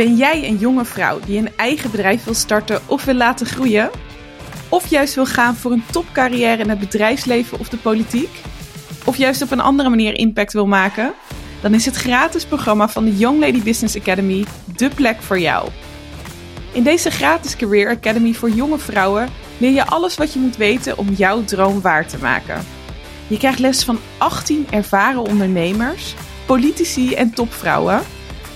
Ben jij een jonge vrouw die een eigen bedrijf wil starten of wil laten groeien? Of juist wil gaan voor een topcarrière in het bedrijfsleven of de politiek? Of juist op een andere manier impact wil maken? Dan is het gratis programma van de Young Lady Business Academy de plek voor jou. In deze gratis Career Academy voor jonge vrouwen leer je alles wat je moet weten om jouw droom waar te maken. Je krijgt les van 18 ervaren ondernemers, politici en topvrouwen.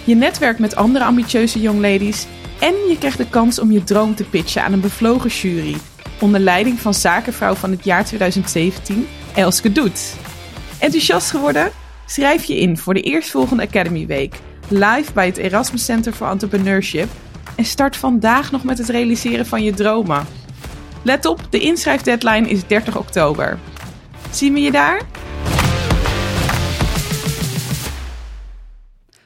Je netwerkt met andere ambitieuze young ladies en je krijgt de kans om je droom te pitchen aan een bevlogen jury onder leiding van zakenvrouw van het jaar 2017, Elske Doet. Enthousiast geworden? Schrijf je in voor de eerstvolgende Academy Week, live bij het Erasmus Center for Entrepreneurship en start vandaag nog met het realiseren van je dromen. Let op, de inschrijfdeadline is 30 oktober. Zien we je daar?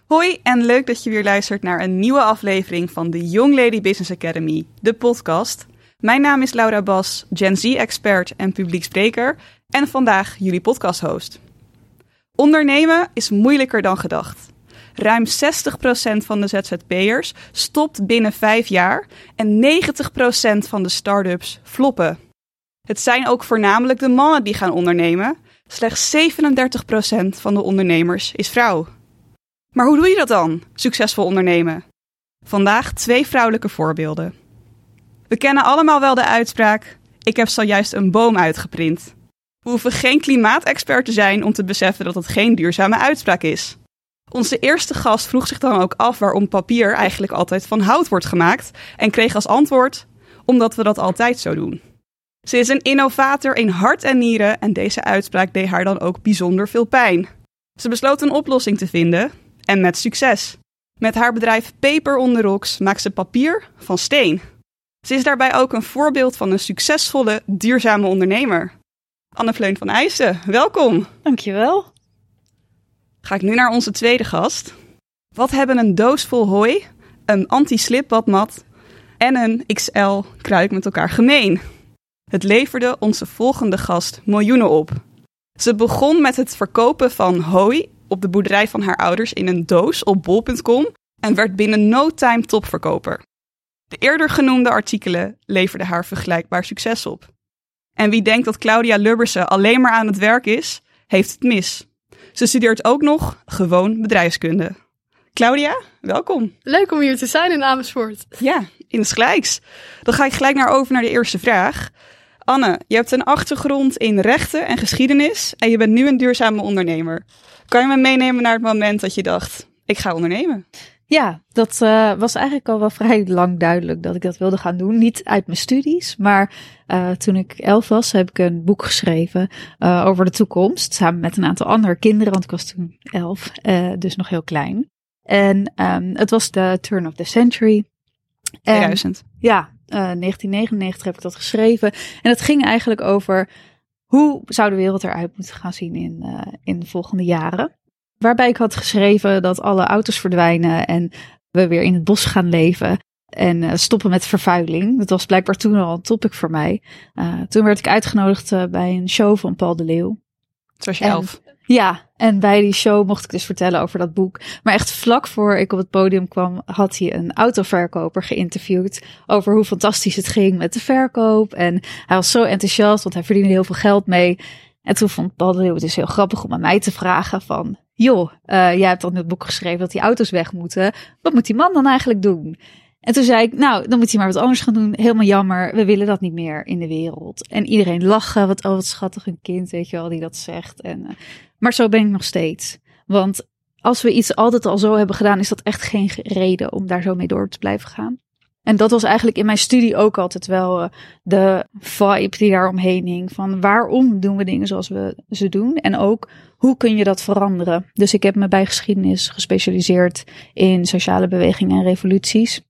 Hoi en leuk dat je weer luistert naar een nieuwe aflevering van de Young Lady Business Academy, de podcast. Mijn naam is Laura Bas, Gen Z-expert en publiek spreker en vandaag jullie podcast-host. Ondernemen is moeilijker dan gedacht. Ruim 60% van de ZZP'ers stopt binnen 5 jaar en 90% van de start-ups floppen. Het zijn ook voornamelijk de mannen die gaan ondernemen. Slechts 37% van de ondernemers is vrouw. Maar hoe doe je dat dan, succesvol ondernemen? Vandaag twee vrouwelijke voorbeelden. We kennen allemaal wel de uitspraak: Ik heb zojuist een boom uitgeprint. We hoeven geen klimaatexpert te zijn om te beseffen dat het geen duurzame uitspraak is. Onze eerste gast vroeg zich dan ook af waarom papier eigenlijk altijd van hout wordt gemaakt en kreeg als antwoord: omdat we dat altijd zo doen. Ze is een innovator in hart en nieren en deze uitspraak deed haar dan ook bijzonder veel pijn. Ze besloot een oplossing te vinden en met succes. Met haar bedrijf Paper on the Rocks maakt ze papier van steen. Ze is daarbij ook een voorbeeld van een succesvolle, duurzame ondernemer. Anne Vleun van IJssen, welkom. Dankjewel. Ga ik nu naar onze tweede gast. Wat hebben een doos vol hooi, een anti-slip badmat en een XL kruik met elkaar gemeen? Het leverde onze volgende gast miljoenen op. Ze begon met het verkopen van hooi op de boerderij van haar ouders in een doos op bol.com en werd binnen no time topverkoper. De eerder genoemde artikelen leverden haar vergelijkbaar succes op. En wie denkt dat Claudia Lubbersen alleen maar aan het werk is, heeft het mis. Ze studeert ook nog gewoon bedrijfskunde. Claudia, welkom. Leuk om hier te zijn in Amersfoort. Ja, in het gelijks. Dan ga ik gelijk naar over naar de eerste vraag. Anne, je hebt een achtergrond in rechten en geschiedenis en je bent nu een duurzame ondernemer. Kan je me meenemen naar het moment dat je dacht, ik ga ondernemen? Ja, dat uh, was eigenlijk al wel vrij lang duidelijk dat ik dat wilde gaan doen. Niet uit mijn studies, maar uh, toen ik elf was, heb ik een boek geschreven uh, over de toekomst. Samen met een aantal andere kinderen, want ik was toen elf, dus nog heel klein. En um, het was de Turn of the Century. 2000. Ja, 1999 heb ik dat geschreven. En het ging eigenlijk over hoe zou de wereld eruit moeten gaan zien in, in de volgende jaren. Waarbij ik had geschreven dat alle auto's verdwijnen en we weer in het bos gaan leven. En uh, stoppen met vervuiling. Dat was blijkbaar toen al een topic voor mij. Uh, toen werd ik uitgenodigd bij een show van Paul de Leeuw. Toen was je elf? Ja, en bij die show mocht ik dus vertellen over dat boek. Maar echt vlak voor ik op het podium kwam, had hij een autoverkoper geïnterviewd over hoe fantastisch het ging met de verkoop. En hij was zo enthousiast, want hij verdiende heel veel geld mee. En toen vond Paul de Leeuw het dus heel grappig om aan mij te vragen van joh, uh, jij hebt dan in het boek geschreven dat die auto's weg moeten. Wat moet die man dan eigenlijk doen? En toen zei ik, nou, dan moet hij maar wat anders gaan doen. Helemaal jammer, we willen dat niet meer in de wereld. En iedereen lachen, wat, oh, wat schattig een kind, weet je wel, die dat zegt. En, uh, maar zo ben ik nog steeds. Want als we iets altijd al zo hebben gedaan, is dat echt geen reden om daar zo mee door te blijven gaan. En dat was eigenlijk in mijn studie ook altijd wel uh, de vibe die daar omheen hing. Van waarom doen we dingen zoals we ze doen? En ook hoe kun je dat veranderen? Dus ik heb me bij geschiedenis gespecialiseerd in sociale bewegingen en revoluties.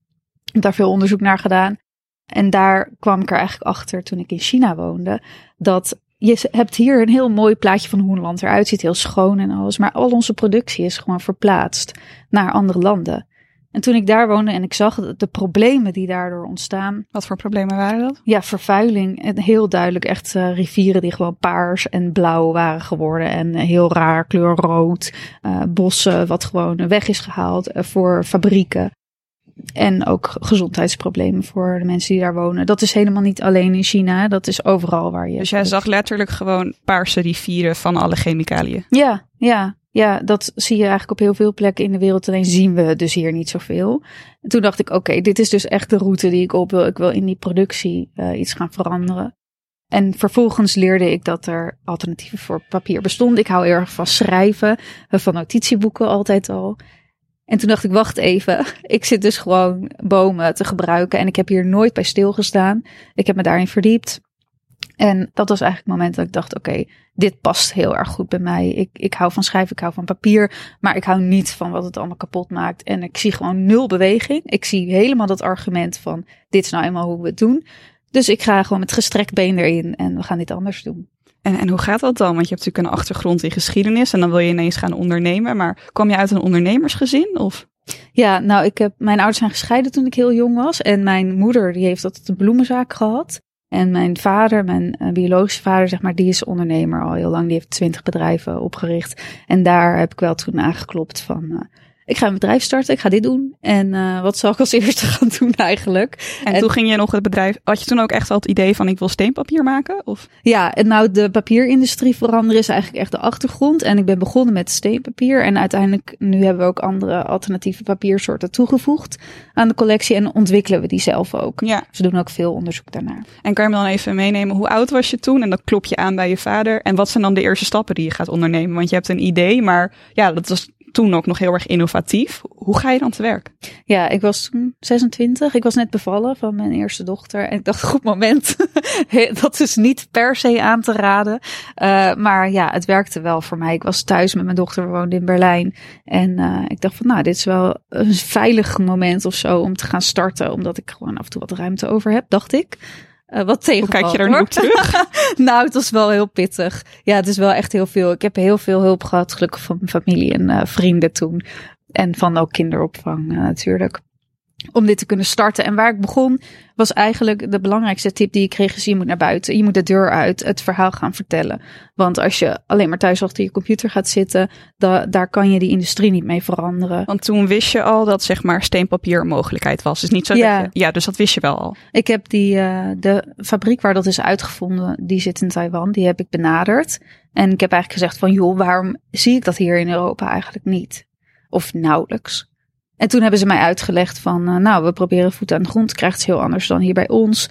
Daar veel onderzoek naar gedaan. En daar kwam ik er eigenlijk achter toen ik in China woonde. Dat je hebt hier een heel mooi plaatje van hoe een land eruit ziet. Heel schoon en alles. Maar al onze productie is gewoon verplaatst naar andere landen. En toen ik daar woonde en ik zag de problemen die daardoor ontstaan. Wat voor problemen waren dat? Ja, vervuiling. En heel duidelijk echt uh, rivieren die gewoon paars en blauw waren geworden. En uh, heel raar kleur rood. Uh, bossen wat gewoon weg is gehaald voor fabrieken. En ook gezondheidsproblemen voor de mensen die daar wonen. Dat is helemaal niet alleen in China, dat is overal waar je. Dus jij zag letterlijk gewoon paarse rivieren van alle chemicaliën. Ja, ja. Ja, dat zie je eigenlijk op heel veel plekken in de wereld. Alleen zien we dus hier niet zoveel. En toen dacht ik, oké, dit is dus echt de route die ik op wil. Ik wil in die productie uh, iets gaan veranderen. En vervolgens leerde ik dat er alternatieven voor papier bestonden. Ik hou erg van schrijven, van notitieboeken altijd al. En toen dacht ik, wacht even. Ik zit dus gewoon bomen te gebruiken. En ik heb hier nooit bij stilgestaan. Ik heb me daarin verdiept. En dat was eigenlijk het moment dat ik dacht: oké, dit past heel erg goed bij mij. Ik, ik hou van schrijven, ik hou van papier. Maar ik hou niet van wat het allemaal kapot maakt. En ik zie gewoon nul beweging. Ik zie helemaal dat argument van: dit is nou eenmaal hoe we het doen. Dus ik ga gewoon met gestrekt been erin en we gaan dit anders doen. En, hoe gaat dat dan? Want je hebt natuurlijk een achtergrond in geschiedenis en dan wil je ineens gaan ondernemen. Maar kwam je uit een ondernemersgezin? Of? Ja, nou, ik heb, mijn ouders zijn gescheiden toen ik heel jong was. En mijn moeder, die heeft altijd een bloemenzaak gehad. En mijn vader, mijn uh, biologische vader, zeg maar, die is ondernemer al heel lang. Die heeft twintig bedrijven opgericht. En daar heb ik wel toen aangeklopt van, uh, ik ga een bedrijf starten, ik ga dit doen. En uh, wat zal ik als eerste gaan doen eigenlijk? En, en, toen ging je nog het bedrijf, had je toen ook echt al het idee van ik wil steenpapier maken? Of? Ja, en nou de papierindustrie veranderen is eigenlijk echt de achtergrond. En ik ben begonnen met steenpapier. En uiteindelijk, nu hebben we ook andere alternatieve papiersoorten toegevoegd aan de collectie. En ontwikkelen we die zelf ook. Ja. Ze doen ook veel onderzoek daarnaar. En kan je me dan even meenemen, hoe oud was je toen? En dan klop je aan bij je vader. En wat zijn dan de eerste stappen die je gaat ondernemen? Want je hebt een idee, maar ja, dat was toen ook nog heel erg innovatief. Hoe ga je dan te werk? Ja, ik was toen 26. Ik was net bevallen van mijn eerste dochter. En ik dacht, goed moment. dat is niet per se aan te raden. Uh, maar ja, het werkte wel voor mij. Ik was thuis met mijn dochter. We woonden in Berlijn. En uh, ik dacht van, nou, dit is wel een veilig moment of zo om te gaan starten. Omdat ik gewoon af en toe wat ruimte over heb, dacht ik. Uh, wat tegen. Hoe kijk je er nu terug? nou, het was wel heel pittig. Ja, het is wel echt heel veel. Ik heb heel veel hulp gehad, gelukkig van mijn familie en uh, vrienden toen. En van ook kinderopvang uh, natuurlijk om dit te kunnen starten. En waar ik begon, was eigenlijk de belangrijkste tip die ik kreeg: is je moet naar buiten. Je moet de deur uit, het verhaal gaan vertellen. Want als je alleen maar thuis achter je computer gaat zitten, da daar kan je die industrie niet mee veranderen. Want toen wist je al dat zeg maar steenpapier een mogelijkheid was. Dus niet zo ja. Dat je, ja, dus dat wist je wel al. Ik heb die, uh, de fabriek waar dat is uitgevonden, die zit in Taiwan. Die heb ik benaderd. En ik heb eigenlijk gezegd van, joh, waarom zie ik dat hier in Europa eigenlijk niet? Of nauwelijks. En toen hebben ze mij uitgelegd van, uh, nou, we proberen voet aan de grond. Krijgt het heel anders dan hier bij ons.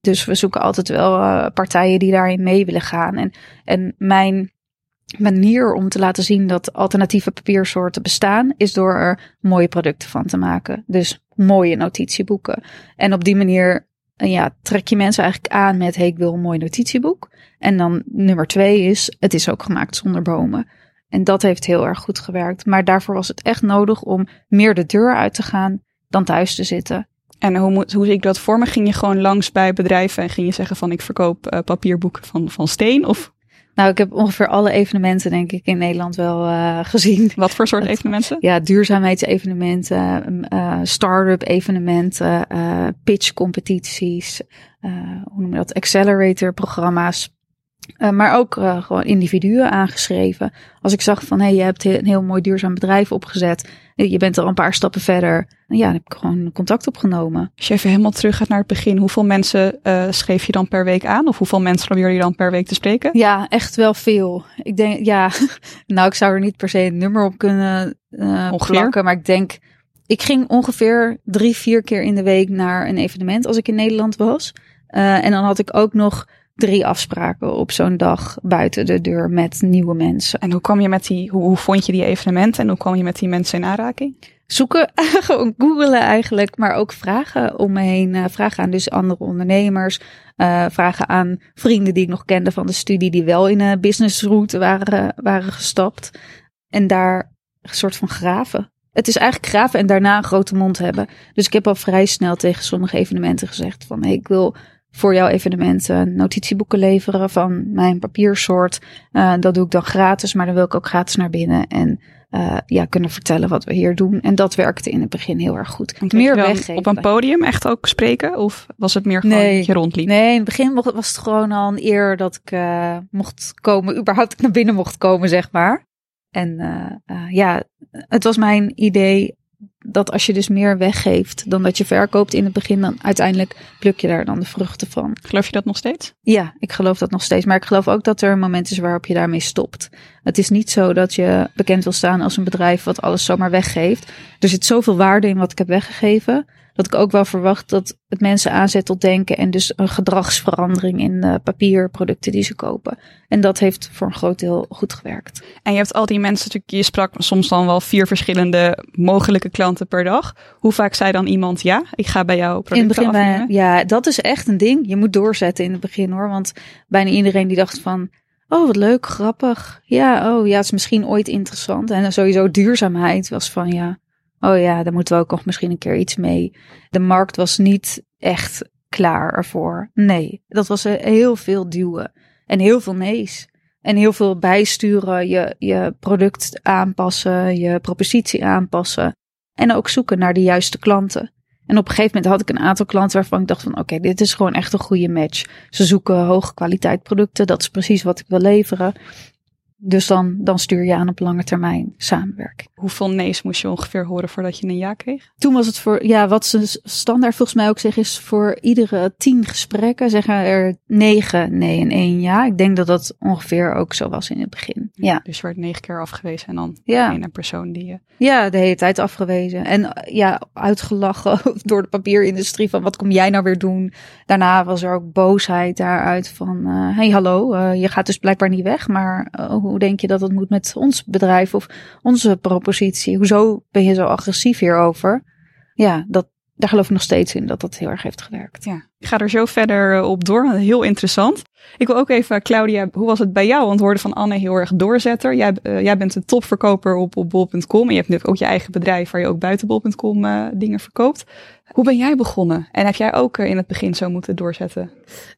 Dus we zoeken altijd wel uh, partijen die daarin mee willen gaan. En, en mijn manier om te laten zien dat alternatieve papiersoorten bestaan, is door er mooie producten van te maken. Dus mooie notitieboeken. En op die manier uh, ja, trek je mensen eigenlijk aan met, hey, ik wil een mooi notitieboek. En dan nummer twee is, het is ook gemaakt zonder bomen. En dat heeft heel erg goed gewerkt. Maar daarvoor was het echt nodig om meer de deur uit te gaan dan thuis te zitten. En hoe, moet, hoe zie ik dat voor me? Ging je gewoon langs bij bedrijven en ging je zeggen van ik verkoop uh, papierboeken van, van steen? Of? Nou, ik heb ongeveer alle evenementen denk ik in Nederland wel uh, gezien. Wat voor soort evenementen? Ja, duurzaamheidsevenementen, uh, start-up evenementen, pitch competities, hoe noem je dat, accelerator programma's. Uh, maar ook uh, gewoon individuen aangeschreven. Als ik zag van, hé, hey, je hebt een heel mooi duurzaam bedrijf opgezet. Je bent er een paar stappen verder. Ja, dan heb ik gewoon contact opgenomen. Als je even helemaal terug gaat naar het begin. Hoeveel mensen uh, schreef je dan per week aan? Of hoeveel mensen probeer je dan per week te spreken? Ja, echt wel veel. Ik denk, ja, nou, ik zou er niet per se een nummer op kunnen plakken. Maar ik denk, ik ging ongeveer drie, vier keer in de week naar een evenement als ik in Nederland was. En dan had ik ook nog drie afspraken op zo'n dag buiten de deur met nieuwe mensen. En hoe kwam je met die, hoe, hoe vond je die evenementen en hoe kwam je met die mensen in aanraking? Zoeken, gewoon googelen eigenlijk, maar ook vragen om me heen. Uh, vragen aan dus andere ondernemers. Uh, vragen aan vrienden die ik nog kende van de studie, die wel in een businessroute waren, waren gestapt. En daar een soort van graven. Het is eigenlijk graven en daarna een grote mond hebben. Dus ik heb al vrij snel tegen sommige evenementen gezegd van hey, ik wil voor jouw evenementen notitieboeken leveren van mijn papiersoort. Uh, dat doe ik dan gratis, maar dan wil ik ook gratis naar binnen en uh, ja, kunnen vertellen wat we hier doen. En dat werkte in het begin heel erg goed. Meer weggeven. Op een podium echt ook spreken? Of was het meer gewoon nee, dat je rondliep? Nee, in het begin was het gewoon al een eer dat ik uh, mocht komen, überhaupt naar binnen mocht komen, zeg maar. En ja, het was mijn idee dat als je dus meer weggeeft dan dat je verkoopt in het begin, dan uiteindelijk pluk je daar dan de vruchten van. Geloof je dat nog steeds? Ja, ik geloof dat nog steeds. Maar ik geloof ook dat er een moment is waarop je daarmee stopt. Het is niet zo dat je bekend wil staan als een bedrijf wat alles zomaar weggeeft. Er zit zoveel waarde in wat ik heb weggegeven dat ik ook wel verwacht dat het mensen aanzet tot denken en dus een gedragsverandering in uh, papierproducten die ze kopen. En dat heeft voor een groot deel goed gewerkt. En je hebt al die mensen natuurlijk, je sprak soms dan wel vier verschillende mogelijke klanten per dag. Hoe vaak zei dan iemand ja, ik ga bij jou producten in het begin bij, Ja, dat is echt een ding. Je moet doorzetten in het begin hoor, want bijna iedereen die dacht van Oh, wat leuk, grappig. Ja, oh ja, het is misschien ooit interessant. En sowieso duurzaamheid was van ja, oh ja, daar moeten we ook nog misschien een keer iets mee. De markt was niet echt klaar ervoor. Nee, dat was heel veel duwen en heel veel nee's. En heel veel bijsturen, je, je product aanpassen, je propositie aanpassen. En ook zoeken naar de juiste klanten. En op een gegeven moment had ik een aantal klanten waarvan ik dacht van oké, dit is gewoon echt een goede match. Ze zoeken hoge kwaliteit producten, dat is precies wat ik wil leveren. Dus dan, dan stuur je aan op lange termijn samenwerking. Hoeveel nee's moest je ongeveer horen voordat je een ja kreeg? Toen was het voor, ja, wat ze standaard volgens mij ook zeggen, is voor iedere tien gesprekken zeggen er negen nee en één ja. Ik denk dat dat ongeveer ook zo was in het begin. Ja. Dus je werd negen keer afgewezen en dan ja. één persoon die je. Ja, de hele tijd afgewezen. En ja, uitgelachen door de papierindustrie van wat kom jij nou weer doen? Daarna was er ook boosheid daaruit van, uh, hey hallo, uh, je gaat dus blijkbaar niet weg, maar uh, hoe denk je dat het moet met ons bedrijf of onze propositie? Hoezo ben je zo agressief hierover? Ja, dat, daar geloof ik nog steeds in dat dat heel erg heeft gewerkt. Ja, ik ga er zo verder eh, op door. Heel interessant. Ik wil ook even, Claudia, hoe was het bij jou? Want we hoorden van Anne heel erg doorzetter. Jij, uh, jij bent een topverkoper op, op bol.com. En je hebt natuurlijk ook je eigen bedrijf waar je ook buiten bol.com uh, eh, dingen verkoopt. Hoe ben jij begonnen? En heb jij ook in het begin zo moeten doorzetten?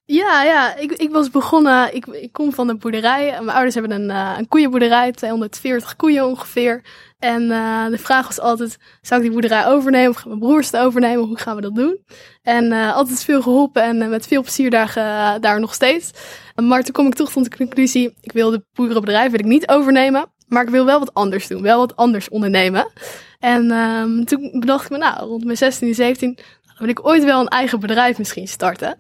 Ja, ja ik, ik was begonnen. Ik, ik kom van een boerderij. Mijn ouders hebben een, uh, een koeienboerderij, 240 koeien ongeveer. En uh, de vraag was altijd: zou ik die boerderij overnemen of gaan mijn broers het overnemen? Hoe gaan we dat doen? En uh, altijd veel geholpen en met veel plezier daar, daar nog steeds. Maar toen kom ik toch tot de conclusie: ik wil de boerenbedrijf wil ik niet overnemen, maar ik wil wel wat anders doen, wel wat anders ondernemen. En um, toen bedacht ik me, nou, rond mijn 16, 17, dan wil ik ooit wel een eigen bedrijf misschien starten.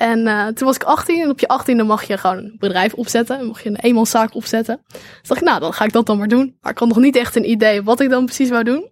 En uh, toen was ik 18 en op je 18e mag je gewoon een bedrijf opzetten. Mag je een eenmanszaak opzetten. Dus dacht ik, nou, dan ga ik dat dan maar doen. Maar ik had nog niet echt een idee wat ik dan precies wou doen.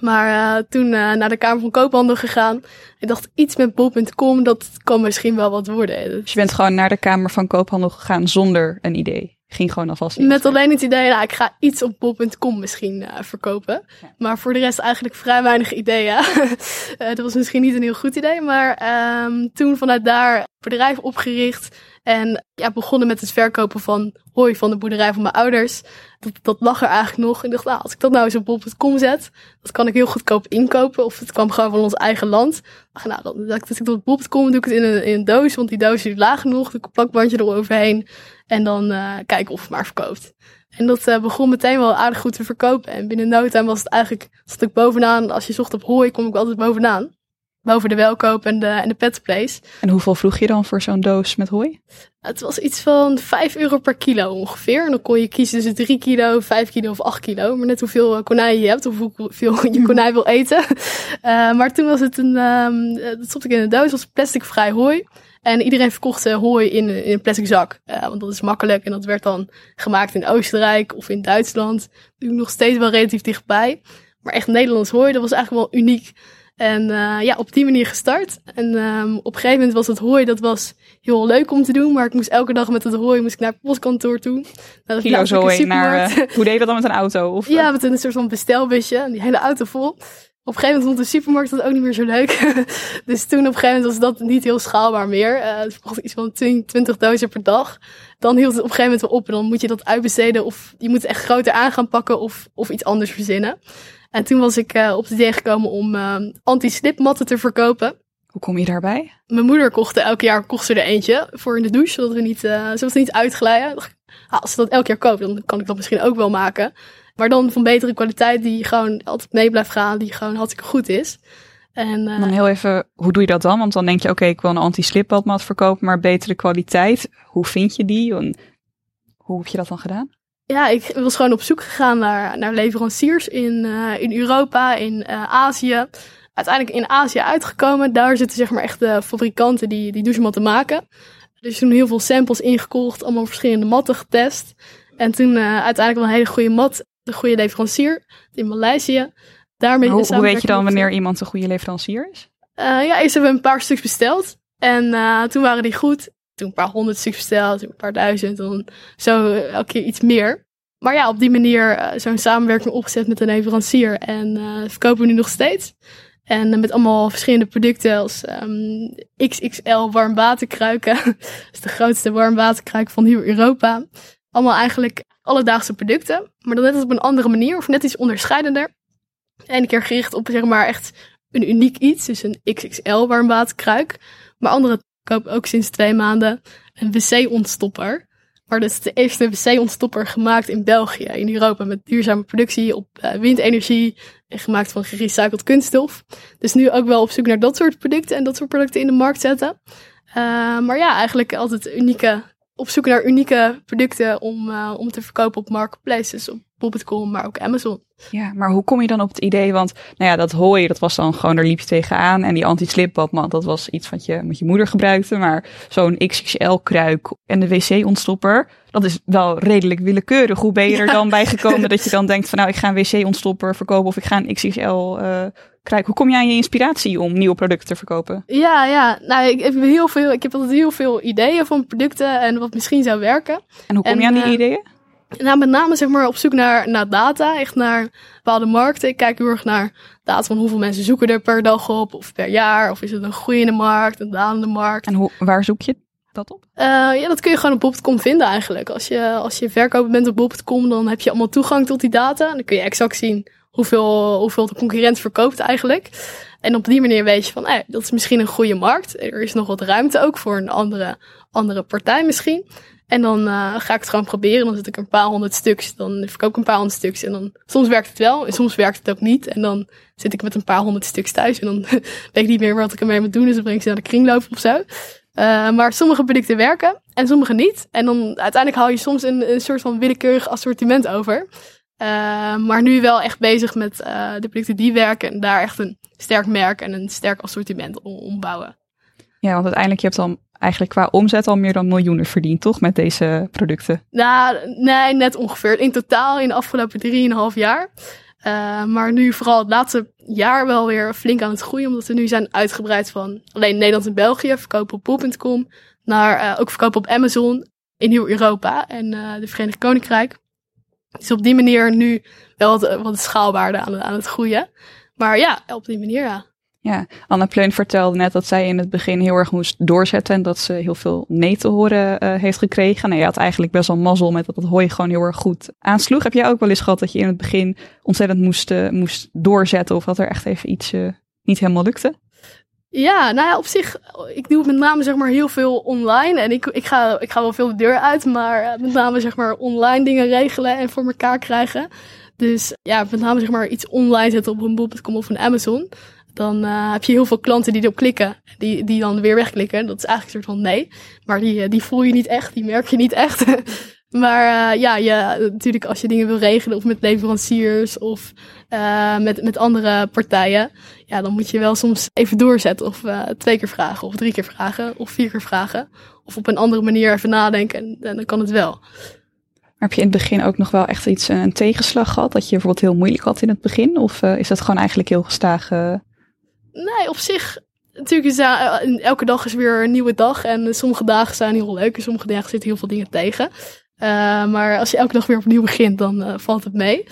Maar uh, toen uh, naar de Kamer van Koophandel gegaan. Ik dacht, iets met bol.com, dat kan misschien wel wat worden. Dus je bent gewoon naar de Kamer van Koophandel gegaan zonder een idee? Ging gewoon alvast Met alleen het idee, nou, ik ga iets op bol.com misschien uh, verkopen. Maar voor de rest eigenlijk vrij weinig ideeën. uh, dat was misschien niet een heel goed idee. Maar um, toen vanuit daar bedrijf opgericht. En ja, begonnen met het verkopen van hooi van de boerderij van mijn ouders. Dat, dat lag er eigenlijk nog. Ik dacht, nou, als ik dat nou eens op bol.com zet, dat kan ik heel goedkoop inkopen. Of het kwam gewoon van ons eigen land. Ach, nou, dan, dat ik op bol.com doe ik het in een, in een doos, want die doos is laag genoeg. Doe ik een plakbandje eroverheen. En dan uh, kijken of het maar verkoopt. En dat uh, begon meteen wel aardig goed te verkopen. En binnen no time was het eigenlijk, zat ik bovenaan. Als je zocht op hooi, kom ik altijd bovenaan. Boven de welkoop en de, en de pet place. En hoeveel vroeg je dan voor zo'n doos met hooi? Het was iets van 5 euro per kilo ongeveer. En dan kon je kiezen tussen 3 kilo, 5 kilo of 8 kilo. Maar net hoeveel eh, konijn je hebt of hoeveel je konijn wil eten. Uh, maar toen was het een, um, dat stopte ik in een doos, was plasticvrij hooi. En iedereen verkocht uh, hooi in, in een plastic zak. Uh, want dat is makkelijk. En dat werd dan gemaakt in Oostenrijk of in Duitsland. Nu nog steeds wel relatief dichtbij. Maar echt Nederlands hooi, dat was eigenlijk wel uniek. En uh, ja, op die manier gestart. En um, op een gegeven moment was het hooi, dat was heel leuk om te doen. Maar ik moest elke dag met het hooi moest ik naar het postkantoor toe. Nou, Kilo hooi naar, uh, hoe deed je dat dan met een auto? Of, ja, met een soort van bestelbusje. Die hele auto vol. Op een gegeven moment vond de supermarkt dat ook niet meer zo leuk. dus toen op een gegeven moment was dat niet heel schaalbaar meer. Uh, het verkocht iets van 20 dozen per dag. Dan hield het op een gegeven moment wel op. En dan moet je dat uitbesteden. Of je moet het echt groter aan gaan pakken. Of, of iets anders verzinnen. En toen was ik uh, op het idee gekomen om uh, anti-slipmatten te verkopen. Hoe kom je daarbij? Mijn moeder kocht elk jaar kocht ze er eentje voor in de douche, zodat we niet, uh, zodat we niet uitglijden. Ah, als ze dat elk jaar koopt, dan kan ik dat misschien ook wel maken. Maar dan van betere kwaliteit, die gewoon altijd mee blijft gaan, die gewoon hartstikke goed is. En, dan heel even, hoe doe je dat dan? Want dan denk je, oké, okay, ik wil een anti-slipmatmat verkopen, maar betere kwaliteit. Hoe vind je die? En hoe heb je dat dan gedaan? ja, ik was gewoon op zoek gegaan naar, naar leveranciers in, uh, in Europa, in uh, Azië. Uiteindelijk in Azië uitgekomen. Daar zitten zeg maar echt de fabrikanten die, die douchematten maken. Dus toen heel veel samples ingekocht, allemaal verschillende matten getest. En toen uiteindelijk wel een hele goede mat, de goede leverancier in Maleisië. Daarmee hoe, hoe weet je dan wanneer iemand een goede leverancier is? ja, eerst hebben we een paar stuks besteld. En toen waren die goed toen een paar honderd stuks besteld, een paar duizend, dan zo elke keer iets meer. Maar ja, op die manier uh, zo'n samenwerking opgezet met een leverancier. En uh, verkopen we nu nog steeds. En met allemaal verschillende producten als um, XXL warmwaterkruiken. dat is de grootste warmwaterkruik van heel Europa. Allemaal eigenlijk alledaagse producten. Maar dan net op een andere manier of net iets onderscheidender. En een keer gericht op zeg maar echt een uniek iets. Dus een XXL warmwaterkruik. Maar andere koop ook sinds twee maanden een wc-ontstopper. Maar dat is de eerste wc-ontstopper gemaakt in België, in Europa, met duurzame productie op uh, windenergie en gemaakt van gerecycled kunststof. Dus nu ook wel op zoek naar dat soort producten en dat soort producten in de markt zetten. Uh, maar ja, eigenlijk altijd unieke, op zoek naar unieke producten om, uh, om te verkopen op marketplaces, op bol.com, maar ook Amazon. Ja, maar hoe kom je dan op het idee? Want nou ja, dat hooi, dat was dan gewoon, daar liep je tegenaan. En die anti-slipbadmat, dat was iets wat je met je moeder gebruikte. Maar zo'n XXL-kruik en de wc-ontstopper, dat is wel redelijk willekeurig. Hoe ben je er dan bij gekomen dat je dan denkt van nou, ik ga een wc-ontstopper verkopen of ik ga een XXL uh, kruik. Hoe kom je aan je inspiratie om nieuwe producten te verkopen? Ja, ja. Nou, ik heb heel veel, ik heb altijd heel veel ideeën van producten en wat misschien zou werken. En hoe kom je aan die uh, ideeën? Nou, met name zeg maar op zoek naar, naar data, echt naar bepaalde markten. Ik kijk heel erg naar data van hoeveel mensen zoeken er per dag op, of per jaar, of is het een groeiende markt, een dalende markt. En hoe, waar zoek je dat op? Uh, ja, dat kun je gewoon op bol.com vinden eigenlijk. Als je, als je verkoper bent op bol.com, dan heb je allemaal toegang tot die data. En dan kun je exact zien hoeveel, hoeveel de concurrent verkoopt eigenlijk. En op die manier weet je van, eh, dat is misschien een goede markt. Er is nog wat ruimte ook voor een andere, andere partij misschien. En dan uh, ga ik het gewoon proberen. Dan zet ik een paar honderd stuks. Dan verkoop ik een paar honderd stuks. En dan soms werkt het wel. En soms werkt het ook niet. En dan zit ik met een paar honderd stuks thuis. En dan weet ik niet meer wat ik ermee moet doen. Dus dan breng ik ze naar de kringloop of zo. Uh, maar sommige producten werken en sommige niet. En dan uiteindelijk haal je soms een, een soort van willekeurig assortiment over. Uh, maar nu wel echt bezig met de producten die werken. En daar echt een sterk merk en een sterk assortiment ombouwen. Ja, want uiteindelijk je hebt dan eigenlijk qua omzet al meer dan miljoenen verdiend, toch? Met deze producten? Nou, nee, net ongeveer. In totaal in de afgelopen drieënhalf jaar. Uh, maar nu vooral het laatste jaar wel weer flink aan het groeien. Omdat we nu zijn uitgebreid van alleen Nederland en België. Verkopen op bol.com. Naar uh, ook verkopen op Amazon. In heel Europa en uh, de Verenigd Koninkrijk. Dus op die manier nu wel wat, wat schaalbaarder aan, aan het groeien. Maar ja, op die manier ja. Ja, Anne Pleun vertelde net dat zij in het begin heel erg moest doorzetten en dat ze heel veel nee te horen uh, heeft gekregen. Nou, je had eigenlijk best wel mazzel met dat het hooi gewoon heel erg goed aansloeg. Heb jij ook wel eens gehad dat je in het begin ontzettend moest, uh, moest doorzetten of dat er echt even iets uh, niet helemaal lukte? Ja, nou ja, op zich, ik doe met name zeg maar heel veel online en ik, ik, ga, ik ga wel veel de deur uit, maar met name zeg maar online dingen regelen en voor elkaar krijgen. Dus ja, met name zeg maar iets online zetten op een bol.com of een Amazon dan uh, heb je heel veel klanten die erop klikken, die, die dan weer wegklikken. Dat is eigenlijk een soort van nee, maar die, eh, die voel je niet echt, die merk je niet echt. maar uh, ja, natuurlijk als je dingen wil regelen of met leveranciers of uh, met, met andere partijen, ja, dan moet je wel soms even doorzetten of twee keer vragen of drie keer vragen of vier keer vragen. Of op een andere manier even nadenken en, en dan kan het wel. Maar heb je in het begin ook nog wel echt iets, een tegenslag gehad? Dat je bijvoorbeeld heel moeilijk had in het begin? Of is dat gewoon eigenlijk heel gestaag Nee, op zich. Natuurlijk is elke dag is weer een nieuwe dag. En sommige dagen zijn heel leuk. En sommige dagen zitten heel veel dingen tegen. Uh, maar als je elke dag weer opnieuw begint, dan uh, valt het mee.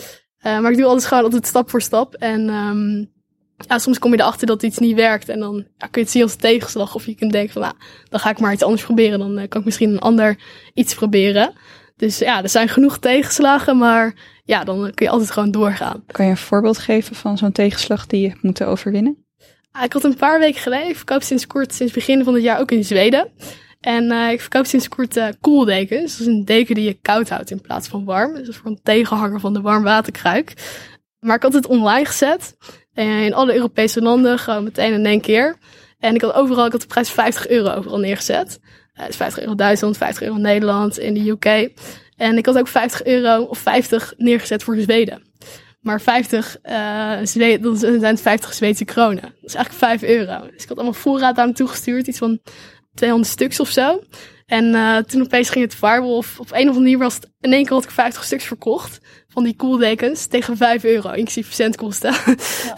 maar ik doe alles gewoon altijd stap voor stap. En um, ja, soms kom je erachter dat iets niet werkt. En dan ja, kun je het zien als tegenslag. Of je kunt denken van, nou, dan ga ik maar iets anders proberen. Dan kan ik misschien een ander iets proberen. Dus ja, er zijn genoeg tegenslagen, maar ja, dan kun je altijd gewoon doorgaan. Kan je een voorbeeld geven van zo'n tegenslag die je moeten overwinnen? Ah, ik had een paar weken geleden, ik verkoop sinds kort, sinds begin van het jaar ook in Zweden. En uh, ik verkoop sinds kort uh, koeldekens. Dat is een deken die je koud houdt in plaats van warm. Dus dat voor een tegenhanger van de warmwaterkruik. Maar ik had het online gezet. Uh, in alle Europese landen, gewoon meteen in één keer. En ik had overal, ik had de prijs 50 euro overal neergezet. Dus 50 euro Duitsland, 50 euro Nederland, in de UK. En ik had ook 50 euro of 50 neergezet voor Zweden. Maar 50, uh, Zweden, dan zijn het 50 Zweedse kronen. Dat is eigenlijk 5 euro. Dus ik had allemaal voorraad aan hem gestuurd, iets van 200 stuks of zo. En uh, toen opeens ging het viral. Of op een of andere manier was het, in één keer had ik 50 stuks verkocht. Van die kooldekens tegen 5 euro, inclusief verzendkosten.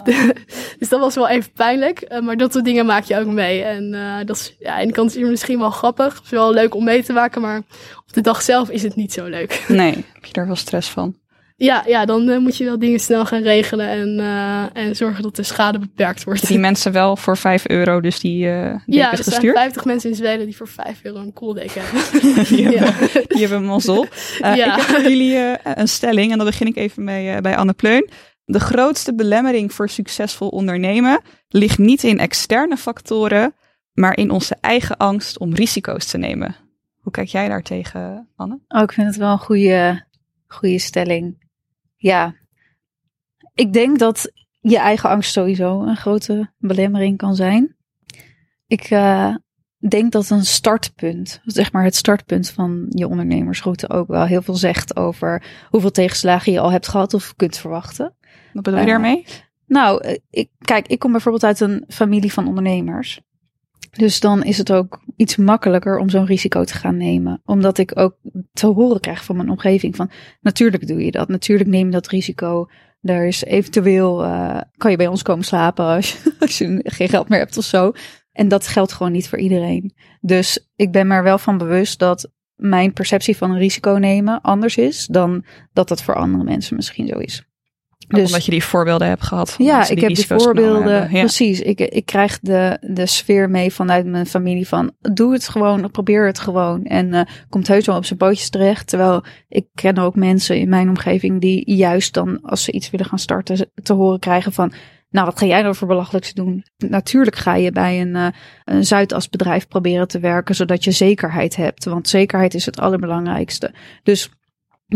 Ja. dus dat was wel even pijnlijk. Uh, maar dat soort dingen maak je ook mee. En uh, dat is, ja, aan de kant is het misschien wel grappig. Het is wel leuk om mee te maken, maar op de dag zelf is het niet zo leuk. Nee, heb je daar wel stress van? Ja, ja dan uh, moet je wel dingen snel gaan regelen en, uh, en zorgen dat de schade beperkt wordt. Die mensen wel voor 5 euro, dus die, uh, Ja, er gestuurd? zijn 50 mensen in Zweden die voor 5 euro een kooldeken hebben. die, hebben die hebben mazzel. Uh, ja. Ik heb voor jullie een stelling en dan begin ik even mee, bij Anne Pleun. De grootste belemmering voor succesvol ondernemen ligt niet in externe factoren, maar in onze eigen angst om risico's te nemen. Hoe kijk jij daar tegen, Anne? Oh, ik vind het wel een goede, goede stelling. Ja, ik denk dat je eigen angst sowieso een grote belemmering kan zijn. Ik uh, denk dat een startpunt, zeg maar het startpunt van je ondernemersroute ook wel heel veel zegt over hoeveel tegenslagen je al hebt gehad of kunt verwachten. Wat bedoel je uh, daarmee? Nou, ik, kijk, ik kom bijvoorbeeld uit een familie van ondernemers. Dus dan is het ook iets makkelijker om zo'n risico te gaan nemen. Omdat ik ook te horen krijg van mijn omgeving van natuurlijk doe je dat. Natuurlijk neem je dat risico. Daar is eventueel, uh, kan je bij ons komen slapen als je, als je geen geld meer hebt of zo. En dat geldt gewoon niet voor iedereen. Dus ik ben me er wel van bewust dat mijn perceptie van een risico nemen anders is dan dat dat voor andere mensen misschien zo is. Dus, omdat je die voorbeelden hebt gehad. Van ja, ik heb die voorbeelden. Ja. Precies. Ik, ik krijg de, de sfeer mee vanuit mijn familie van doe het gewoon, probeer het gewoon. En uh, komt heus wel op zijn pootjes terecht. Terwijl ik ken ook mensen in mijn omgeving die juist dan als ze iets willen gaan starten te horen krijgen van nou, wat ga jij nou voor belachelijks doen? Natuurlijk ga je bij een, uh, een Zuidasbedrijf proberen te werken, zodat je zekerheid hebt. Want zekerheid is het allerbelangrijkste. Dus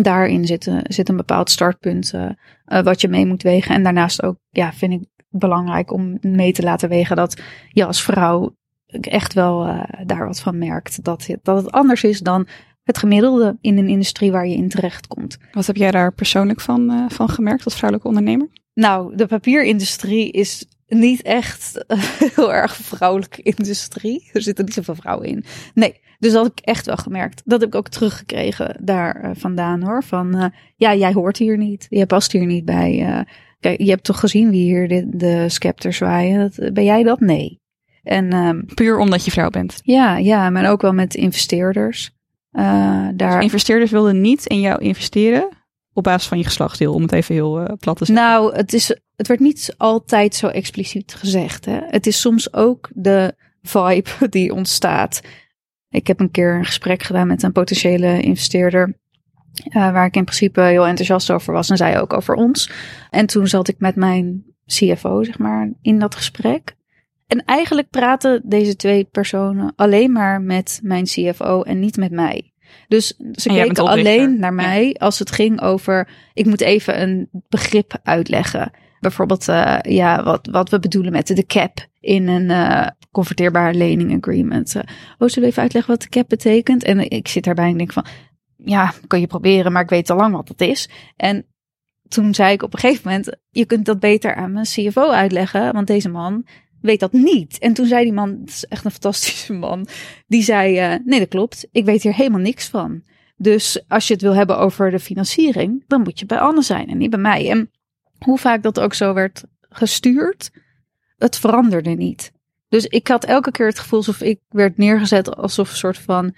daarin zit, uh, zit een bepaald startpunt uh, uh, wat je mee moet wegen. En daarnaast ook, ja, vind ik belangrijk om mee te laten wegen dat je als vrouw echt wel daar wat van merkt. Dat, dat het anders is dan het gemiddelde in een industrie waar je in terecht komt. Wat heb jij daar persoonlijk van, van gemerkt als vrouwelijke ondernemer? Nou, de papierindustrie is niet echt heel erg vrouwelijke industrie. Er zitten niet zoveel vrouwen in. Nee, dus dat heb ik echt wel gemerkt. Dat heb ik ook teruggekregen daar uh, vandaan hoor. Van uh, ja, jij hoort hier niet. Je past hier niet bij. Uh, kijk, je hebt toch gezien wie hier de, de scepter zwaaien. Dat, ben jij dat? Nee. En, um, Puur omdat je vrouw bent. Ja, ja, maar ook wel met investeerders. daar... Dus investeerders wilden niet in jou investeren op basis van je geslachtsdeel, om het even heel plat te zeggen. Nou, het, is, het werd niet altijd zo expliciet gezegd. Hè? Het is soms ook de vibe die ontstaat. Ik heb een keer een gesprek gedaan met een potentiële investeerder. Uh, waar ik in principe heel enthousiast over was. En zij ook over ons. En toen zat ik met mijn CFO, zeg maar, in dat gesprek. En eigenlijk praten deze twee personen alleen maar met mijn CFO en niet met mij. Dus ze keken alleen naar mij als het ging over. Ik moet even een begrip uitleggen. Bijvoorbeeld, uh, ja, wat, wat we bedoelen met de cap in een uh, converteerbaar lening agreement. Uh, oh, zullen we even uitleggen wat de cap betekent? En ik zit daarbij en denk van, ja, kan je proberen, maar ik weet al lang wat dat is. En toen zei ik op een gegeven moment, je kunt dat beter aan mijn CFO uitleggen, want deze man weet dat niet. En toen zei die man, dat is echt een fantastische man, die zei, uh, nee dat klopt, ik weet hier helemaal niks van. Dus als je het wil hebben over de financiering, dan moet je bij Anne zijn en niet bij mij. En hoe vaak dat ook zo werd gestuurd, het veranderde niet. Dus ik had elke keer het gevoel alsof ik werd neergezet alsof een soort van,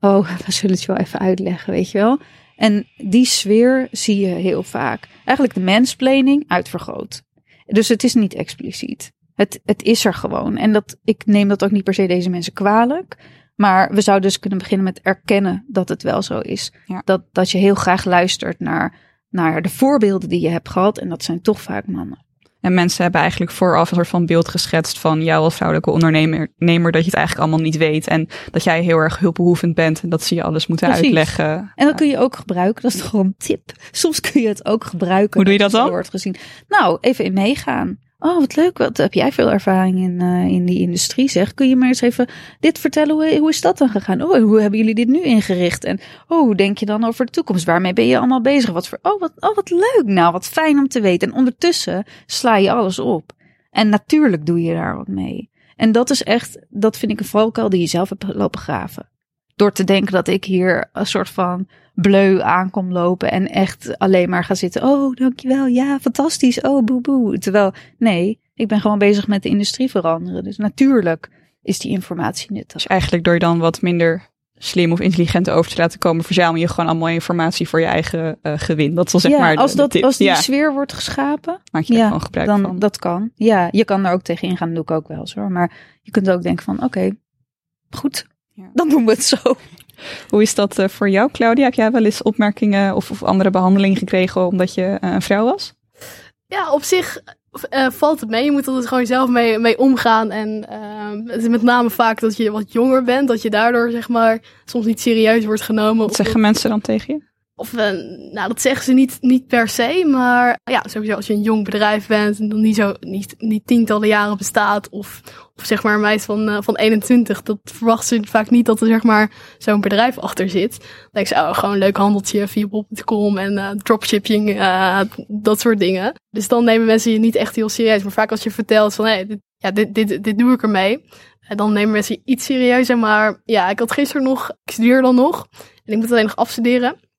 oh, we zullen het je wel even uitleggen, weet je wel. En die sfeer zie je heel vaak. Eigenlijk de mensplaning uitvergroot. Dus het is niet expliciet. Het, het is er gewoon. En dat, ik neem dat ook niet per se deze mensen kwalijk. Maar we zouden dus kunnen beginnen met erkennen dat het wel zo is. Ja. Dat, dat je heel graag luistert naar, naar de voorbeelden die je hebt gehad. En dat zijn toch vaak mannen. En mensen hebben eigenlijk vooraf een soort van beeld geschetst van jou als vrouwelijke ondernemer, dat je het eigenlijk allemaal niet weet. En dat jij heel erg hulpbehoevend bent en dat ze je alles moeten Precies. uitleggen. En dat kun je ook gebruiken. Dat is gewoon een tip. Soms kun je het ook gebruiken. Hoe doe je dat dan? Wordt gezien. Nou, even in meegaan. Oh, wat leuk. Wat heb jij veel ervaring in, uh, in die industrie, zeg. Kun je maar eens even dit vertellen? Hoe, hoe is dat dan gegaan? Oh, hoe hebben jullie dit nu ingericht? En oh, hoe denk je dan over de toekomst? Waarmee ben je allemaal bezig? Wat voor, oh, wat, oh, wat leuk. Nou, wat fijn om te weten. En ondertussen sla je alles op. En natuurlijk doe je daar wat mee. En dat is echt, dat vind ik een valkuil die je zelf hebt lopen graven. Door te denken dat ik hier een soort van bleu aankom lopen en echt alleen maar ga zitten. Oh, dankjewel. Ja, fantastisch. Oh, boe boe. Terwijl, nee, ik ben gewoon bezig met de industrie veranderen. Dus natuurlijk is die informatie nuttig. Dus eigenlijk door je dan wat minder slim of intelligent over te laten komen, verzamel je gewoon allemaal informatie voor je eigen uh, gewin. Dat is zeg ja, maar. Als, de, dat, de tip. als die ja, sfeer wordt geschapen, maak je ja, gewoon gebruik dan van. dat kan. Ja, je kan er ook tegen ingaan, dat doe ik ook wel zo. Maar je kunt ook denken van, oké, goed, Ja. dan doen we het zo. Hoe is dat uh, voor jou, Claudia? Heb jij wel eens opmerkingen of, of andere behandeling gekregen omdat je uh, een vrouw was? Ja, op zich uh, valt het mee. Je moet er dus gewoon zelf mee, mee omgaan. En het is met name vaak dat je wat jonger bent, dat je daardoor zeg maar soms niet serieus wordt genomen. Wat zeggen mensen dan tegen je? Of, uh, nou, dat zeggen ze niet, niet per se, maar ja, sowieso als je een jong bedrijf bent en dan niet zo, niet, niet tientallen jaren bestaat, of, of zeg maar een meid van, uh, van 21, dat verwachten ze vaak niet dat er zeg maar zo'n bedrijf achter zit. Dan denk ze, oh, gewoon een leuk handeltje via bol.com en uh, dropshipping, dat soort dingen. Dus dan nemen mensen je niet echt heel serieus, maar vaak als je vertelt van, hey, dit, ja, dit, dit, dit doe ik ermee, dan nemen mensen je iets serieuzer, maar ja, ik had gisteren nog, ik studeer dan nog, en ik moet alleen nog afstuderen.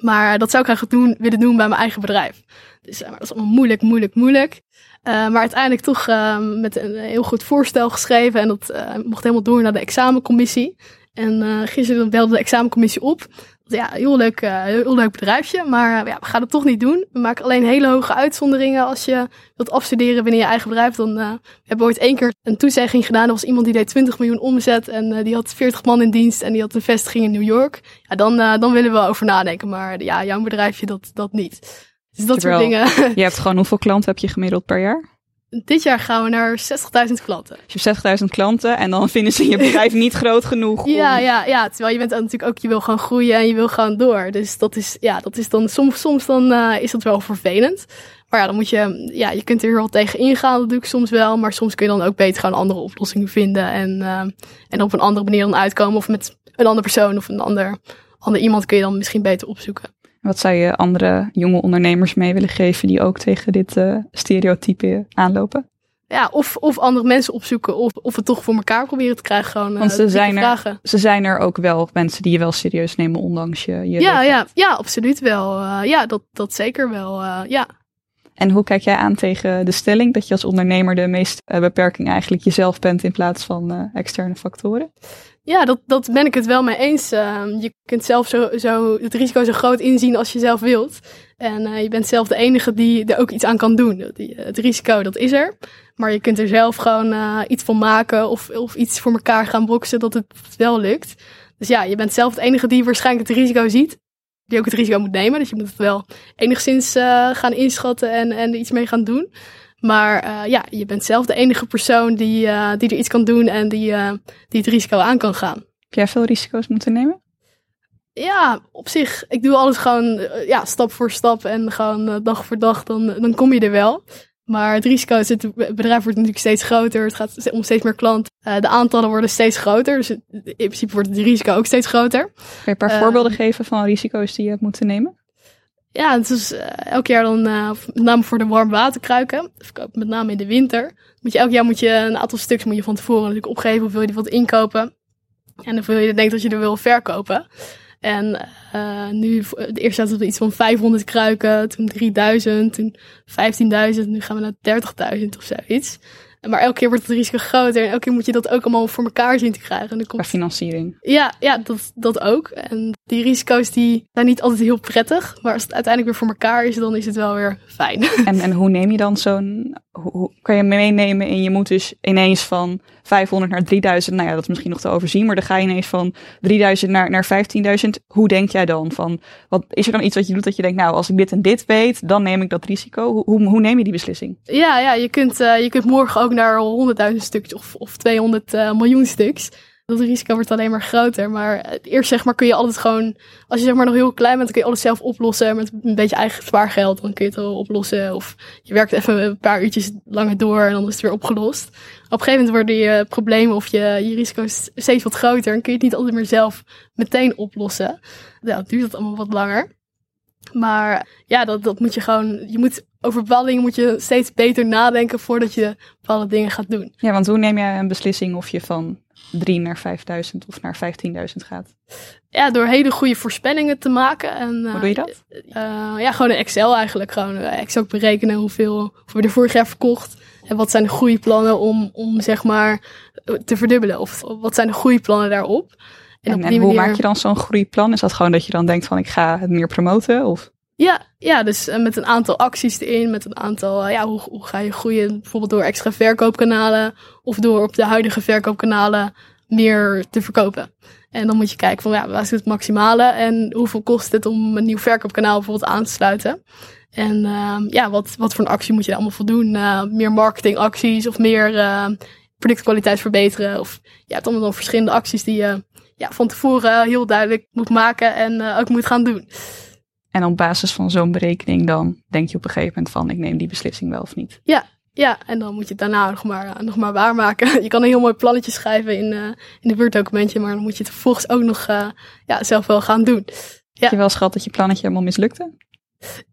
Maar dat zou ik graag doen, willen doen bij mijn eigen bedrijf. Dus uh, maar dat is allemaal moeilijk, moeilijk, moeilijk. Uh, maar uiteindelijk toch uh, met een heel goed voorstel geschreven. En dat mocht helemaal door naar de examencommissie. En gisteren belde de examencommissie op. Ja, heel leuk, heel leuk bedrijfje. Maar ja, we gaan het toch niet doen. We maken alleen hele hoge uitzonderingen als je wilt afstuderen binnen je eigen bedrijf. Dan we hebben ooit één keer een toezegging gedaan. Er was iemand die deed 20 miljoen omzet. En die had 40 man in dienst. En die had een vestiging in New York. Ja, dan, dan willen we over nadenken. Maar ja, jouw bedrijfje, dat, dat niet. Dus dat Terwijl, soort dingen. Je hebt gewoon hoeveel klanten heb je gemiddeld per jaar? Dit jaar gaan we naar 60.000 klanten. Dus je hebt 60.000 klanten en dan vinden ze je bedrijf niet groot genoeg. Om... Ja, ja, ja. Terwijl je bent natuurlijk ook, je wil gewoon groeien en je wil gewoon door. Dus dat is, ja, dat is dan, soms, soms dan uh, is dat wel vervelend. Maar ja, dan moet je, ja, je kunt er wel tegen ingaan, dat doe ik soms wel. Maar soms kun je dan ook beter gewoon andere oplossingen vinden. En, uh, en op een andere manier dan uitkomen. Of met een andere persoon of een ander, ander iemand kun je dan misschien beter opzoeken. Wat zou je andere jonge ondernemers mee willen geven die ook tegen dit uh, stereotype aanlopen? Ja, of, of andere mensen opzoeken of, of het toch voor elkaar proberen te krijgen. Gewoon, Want ze, uh, zijn er, vragen. ze zijn er ook wel mensen die je wel serieus nemen, ondanks je. je ja, ja, ja, absoluut wel. Uh, ja, dat, dat zeker wel. Uh, ja. En hoe kijk jij aan tegen de stelling dat je als ondernemer de meeste beperking eigenlijk jezelf bent in plaats van externe factoren? Ja, dat, dat ben ik het wel mee eens. Uh, je kunt zelf zo, zo het risico zo groot inzien als je zelf wilt. En uh, je bent zelf de enige die er ook iets aan kan doen. Die, het risico, dat is er. Maar je kunt er zelf gewoon iets van maken of, of iets voor elkaar gaan boksen dat het wel lukt. Dus ja, je bent zelf de enige die waarschijnlijk het risico ziet. Die ook het risico moet nemen. Dus je moet het wel enigszins gaan inschatten en, en er iets mee gaan doen. Maar uh, ja, je bent zelf de enige persoon die, uh, die er iets kan doen en die, die het risico aan kan gaan. Heb jij veel risico's moeten nemen? Ja, op zich. Ik doe alles gewoon ja, stap voor stap en gewoon dag voor dag, dan, dan kom je er wel. Maar het risico is, het bedrijf wordt natuurlijk steeds groter. Het gaat om steeds meer klanten. de aantallen worden steeds groter. Dus in principe wordt het risico ook steeds groter. Kan je een paar voorbeelden geven van risico's die je hebt moeten nemen? Ja, het is uh, elk jaar dan, uh, met name voor de warmwaterkruiken, met name in de winter, moet je elk jaar moet je een aantal stuks moet je van tevoren natuurlijk opgeven of wil je die wat inkopen. En dan wil je denkt dat je er wil verkopen. En uh, nu, de eerste zaten we iets van 500 kruiken, toen 3000, toen 15.000, nu gaan we naar 30.000 of zoiets. Maar elke keer wordt het risico groter en elke keer moet je dat ook allemaal voor elkaar zien te krijgen. En dan komt... Financiering. Ja, ja dat, dat ook. En die risico's die zijn niet altijd heel prettig. Maar als het uiteindelijk weer voor elkaar is, dan is het wel weer fijn. En, en hoe neem je dan zo'n... Hoe, kan je meenemen en je moet dus ineens van 500 naar 3000. Nou ja, dat is misschien nog te overzien. Maar dan ga je ineens van 3000 naar, naar 15.000. Hoe denk jij dan? Van, wat, is er dan iets wat je doet dat je denkt, nou, als ik dit en dit weet, dan neem ik dat risico. Hoe, hoe, neem je die beslissing? Ja, ja je, kunt, uh, je kunt morgen ook naar 100.000 stuks of, of 200 uh, miljoen stuks. Dat risico wordt alleen maar groter. Maar eerst zeg maar kun je altijd gewoon, als je zeg maar nog heel klein bent, dan kun je alles zelf oplossen met een beetje eigen spaargeld. Dan kun je het wel oplossen. Of je werkt even een paar uurtjes langer door en dan is het weer opgelost. Op een gegeven moment worden je problemen of je, je risico's steeds wat groter. En kun je het niet altijd meer zelf meteen oplossen. Dan duurt dat allemaal wat langer. Maar ja, dat, dat moet je gewoon. Je moet over bepaalde dingen moet je steeds beter nadenken voordat je bepaalde dingen gaat doen. Ja, want hoe neem jij een beslissing of je van 3 naar 5000 of naar 15.000 gaat? Ja, door hele goede voorspellingen te maken. En, Hoe doe je dat? Uh, ja, gewoon een Excel eigenlijk. Gewoon uh, Excel berekenen hoeveel, we er vorig jaar verkocht. En wat zijn de groeiplannen om, om zeg maar te verdubbelen? Of wat zijn de groeiplannen daarop? En, en, en hoe manier... maak je dan zo'n groeiplan? Is dat gewoon dat je dan denkt van ik ga het meer promoten? Of? Ja, ja, dus uh, met een aantal acties erin, met een aantal, uh, ja, hoe, hoe ga je groeien? Bijvoorbeeld door extra verkoopkanalen of door op de huidige verkoopkanalen meer te verkopen. En dan moet je kijken van, ja, waar is het maximale en hoeveel kost het om een nieuw verkoopkanaal bijvoorbeeld aan te sluiten? En uh, ja, wat, wat voor een actie moet je allemaal voldoen? Uh, meer marketingacties of meer productkwaliteit verbeteren? Of je hebt allemaal dan verschillende acties die je ja, van tevoren heel duidelijk moet maken en ook moet gaan doen. En op basis van zo'n berekening dan denk je op een gegeven moment van ik neem die beslissing wel of niet. Ja, ja, en dan moet je het daarna nog maar, nog maar waarmaken. Je kan een heel mooi plannetje schrijven in, uh, in de Word-documentje, maar dan moet je het vervolgens ook nog uh, ja, zelf wel gaan doen. Ja. Heb je wel schat dat je plannetje helemaal mislukte?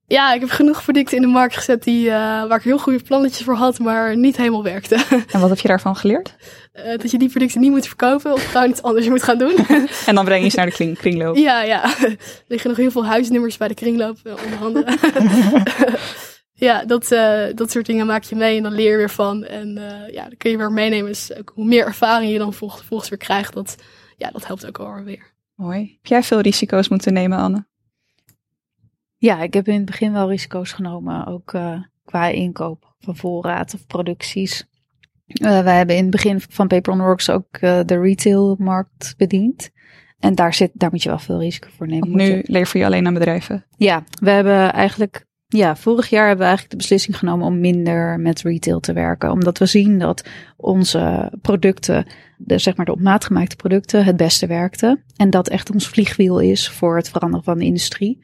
Ja, ik heb genoeg producten in de markt gezet die, uh, waar ik heel goede plannetjes voor had, maar niet helemaal werkte. En wat heb je daarvan geleerd? Uh, dat je die producten niet moet verkopen of gewoon iets anders moet gaan doen. en dan breng je ze naar de kring, kringloop. Ja, ja. Er liggen nog heel veel huisnummers bij de kringloop, uh, onder andere. ja, dat, dat soort dingen maak je mee en dan leer je weer van. En ja, dan kun je weer meenemen. Dus hoe meer ervaring je dan volgens weer krijgt, dat, ja, dat helpt ook alweer. Mooi. Heb jij veel risico's moeten nemen, Anne? Ja, ik heb in het begin wel risico's genomen, ook uh, qua inkoop van voorraad of producties. Uh, wij hebben in het begin van Paper on Works ook uh, de retailmarkt bediend. En daar, zit, daar moet je wel veel risico voor nemen. Nu je... lever je alleen aan bedrijven? Ja, we hebben eigenlijk, ja, vorig jaar hebben we eigenlijk de beslissing genomen om minder met retail te werken. Omdat we zien dat onze producten, de, zeg maar de op maat gemaakte producten, het beste werkten. En dat echt ons vliegwiel is voor het veranderen van de industrie.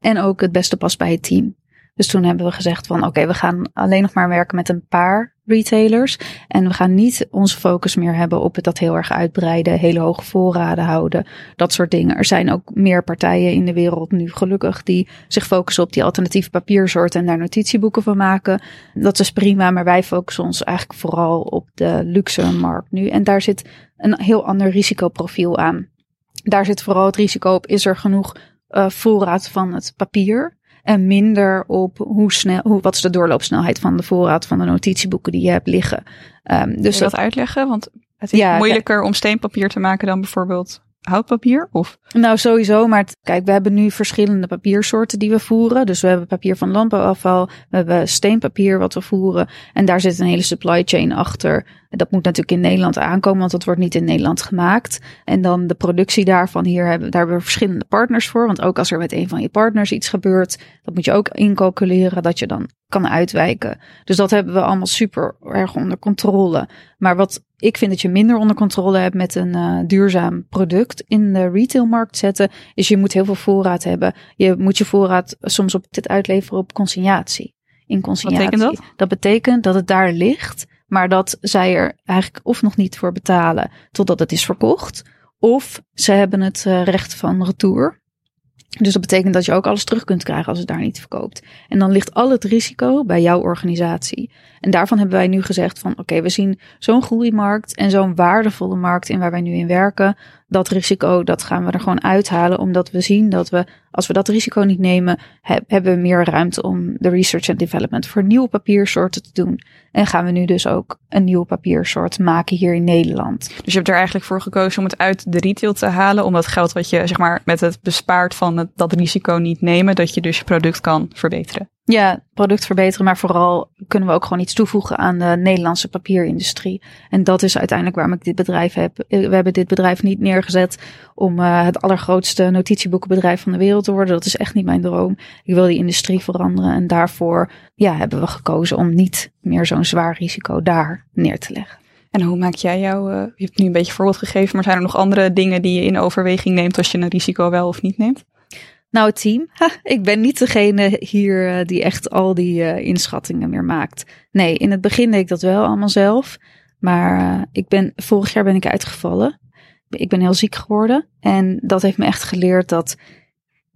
En ook het beste past bij het team. Dus toen hebben we gezegd van oké, we gaan alleen nog maar werken met een paar retailers. En we gaan niet onze focus meer hebben op het dat heel erg uitbreiden, hele hoge voorraden houden, dat soort dingen. Er zijn ook meer partijen in de wereld nu gelukkig die zich focussen op die alternatieve papiersoorten en daar notitieboeken van maken. Dat is prima, maar wij focussen ons eigenlijk vooral op de luxe markt nu. En daar zit een heel ander risicoprofiel aan. Daar zit vooral het risico op, is er genoeg uh, voorraad van het papier. En minder op hoe snel, hoe, wat is de doorloopsnelheid van de voorraad van de notitieboeken die je hebt liggen. Um, dus je dat, dat uitleggen? Want het is ja, moeilijker om steenpapier te maken dan bijvoorbeeld houtpapier? Of? Nou, sowieso. Maar kijk, we hebben nu verschillende papiersoorten die we voeren. Dus we hebben papier van landbouwafval. We hebben steenpapier wat we voeren. En daar zit een hele supply chain achter. Dat moet natuurlijk in Nederland aankomen, want dat wordt niet in Nederland gemaakt. En dan de productie daarvan, hier hebben, daar hebben we verschillende partners voor. Want ook als er met een van je partners iets gebeurt, dat moet je ook incalculeren dat je dan kan uitwijken. Dus dat hebben we allemaal super erg onder controle. Maar wat ik vind dat je minder onder controle hebt met een uh, duurzaam product in de retailmarkt zetten, is je moet heel veel voorraad hebben. Je moet je voorraad soms op dit uitleveren op consignatie. In consignatie. Wat betekent dat? Dat betekent dat het daar ligt, maar dat zij er eigenlijk of nog niet voor betalen totdat het is verkocht, of ze hebben het uh, recht van retour. Dus dat betekent dat je ook alles terug kunt krijgen als het daar niet verkoopt. En dan ligt al het risico bij jouw organisatie. En daarvan hebben wij nu gezegd van oké, we zien zo'n groeimarkt en zo'n waardevolle markt in waar wij nu in werken. Dat risico, dat gaan we er gewoon uithalen, omdat we zien dat we, als we dat risico niet nemen, he, hebben we meer ruimte om de research en development voor nieuwe papiersoorten te doen. En gaan we nu dus ook een nieuwe papiersoort maken hier in Nederland. Dus je hebt er eigenlijk voor gekozen om het uit de retail te halen, om dat geld wat je zeg maar met het bespaart van het, dat risico niet nemen, dat je dus je product kan verbeteren. Ja, product verbeteren, maar vooral kunnen we ook gewoon iets toevoegen aan de Nederlandse papierindustrie. En dat is uiteindelijk waarom ik dit bedrijf heb. We hebben dit bedrijf niet neergezet om uh, het allergrootste notitieboekenbedrijf van de wereld te worden. Dat is echt niet mijn droom. Ik wil die industrie veranderen en daarvoor ja, hebben we gekozen om niet meer zo'n zwaar risico daar neer te leggen. En hoe maak jij jou, uh, je hebt nu een beetje voorbeeld gegeven, maar zijn er nog andere dingen die je in overweging neemt als je een risico wel of niet neemt? Nou, het team. Ha, ik ben niet degene hier uh, die echt al die uh, inschattingen meer maakt. Nee, in het begin deed ik dat wel allemaal zelf. Maar ik ben, vorig jaar ben ik uitgevallen. Ik ben heel ziek geworden. En dat heeft me echt geleerd dat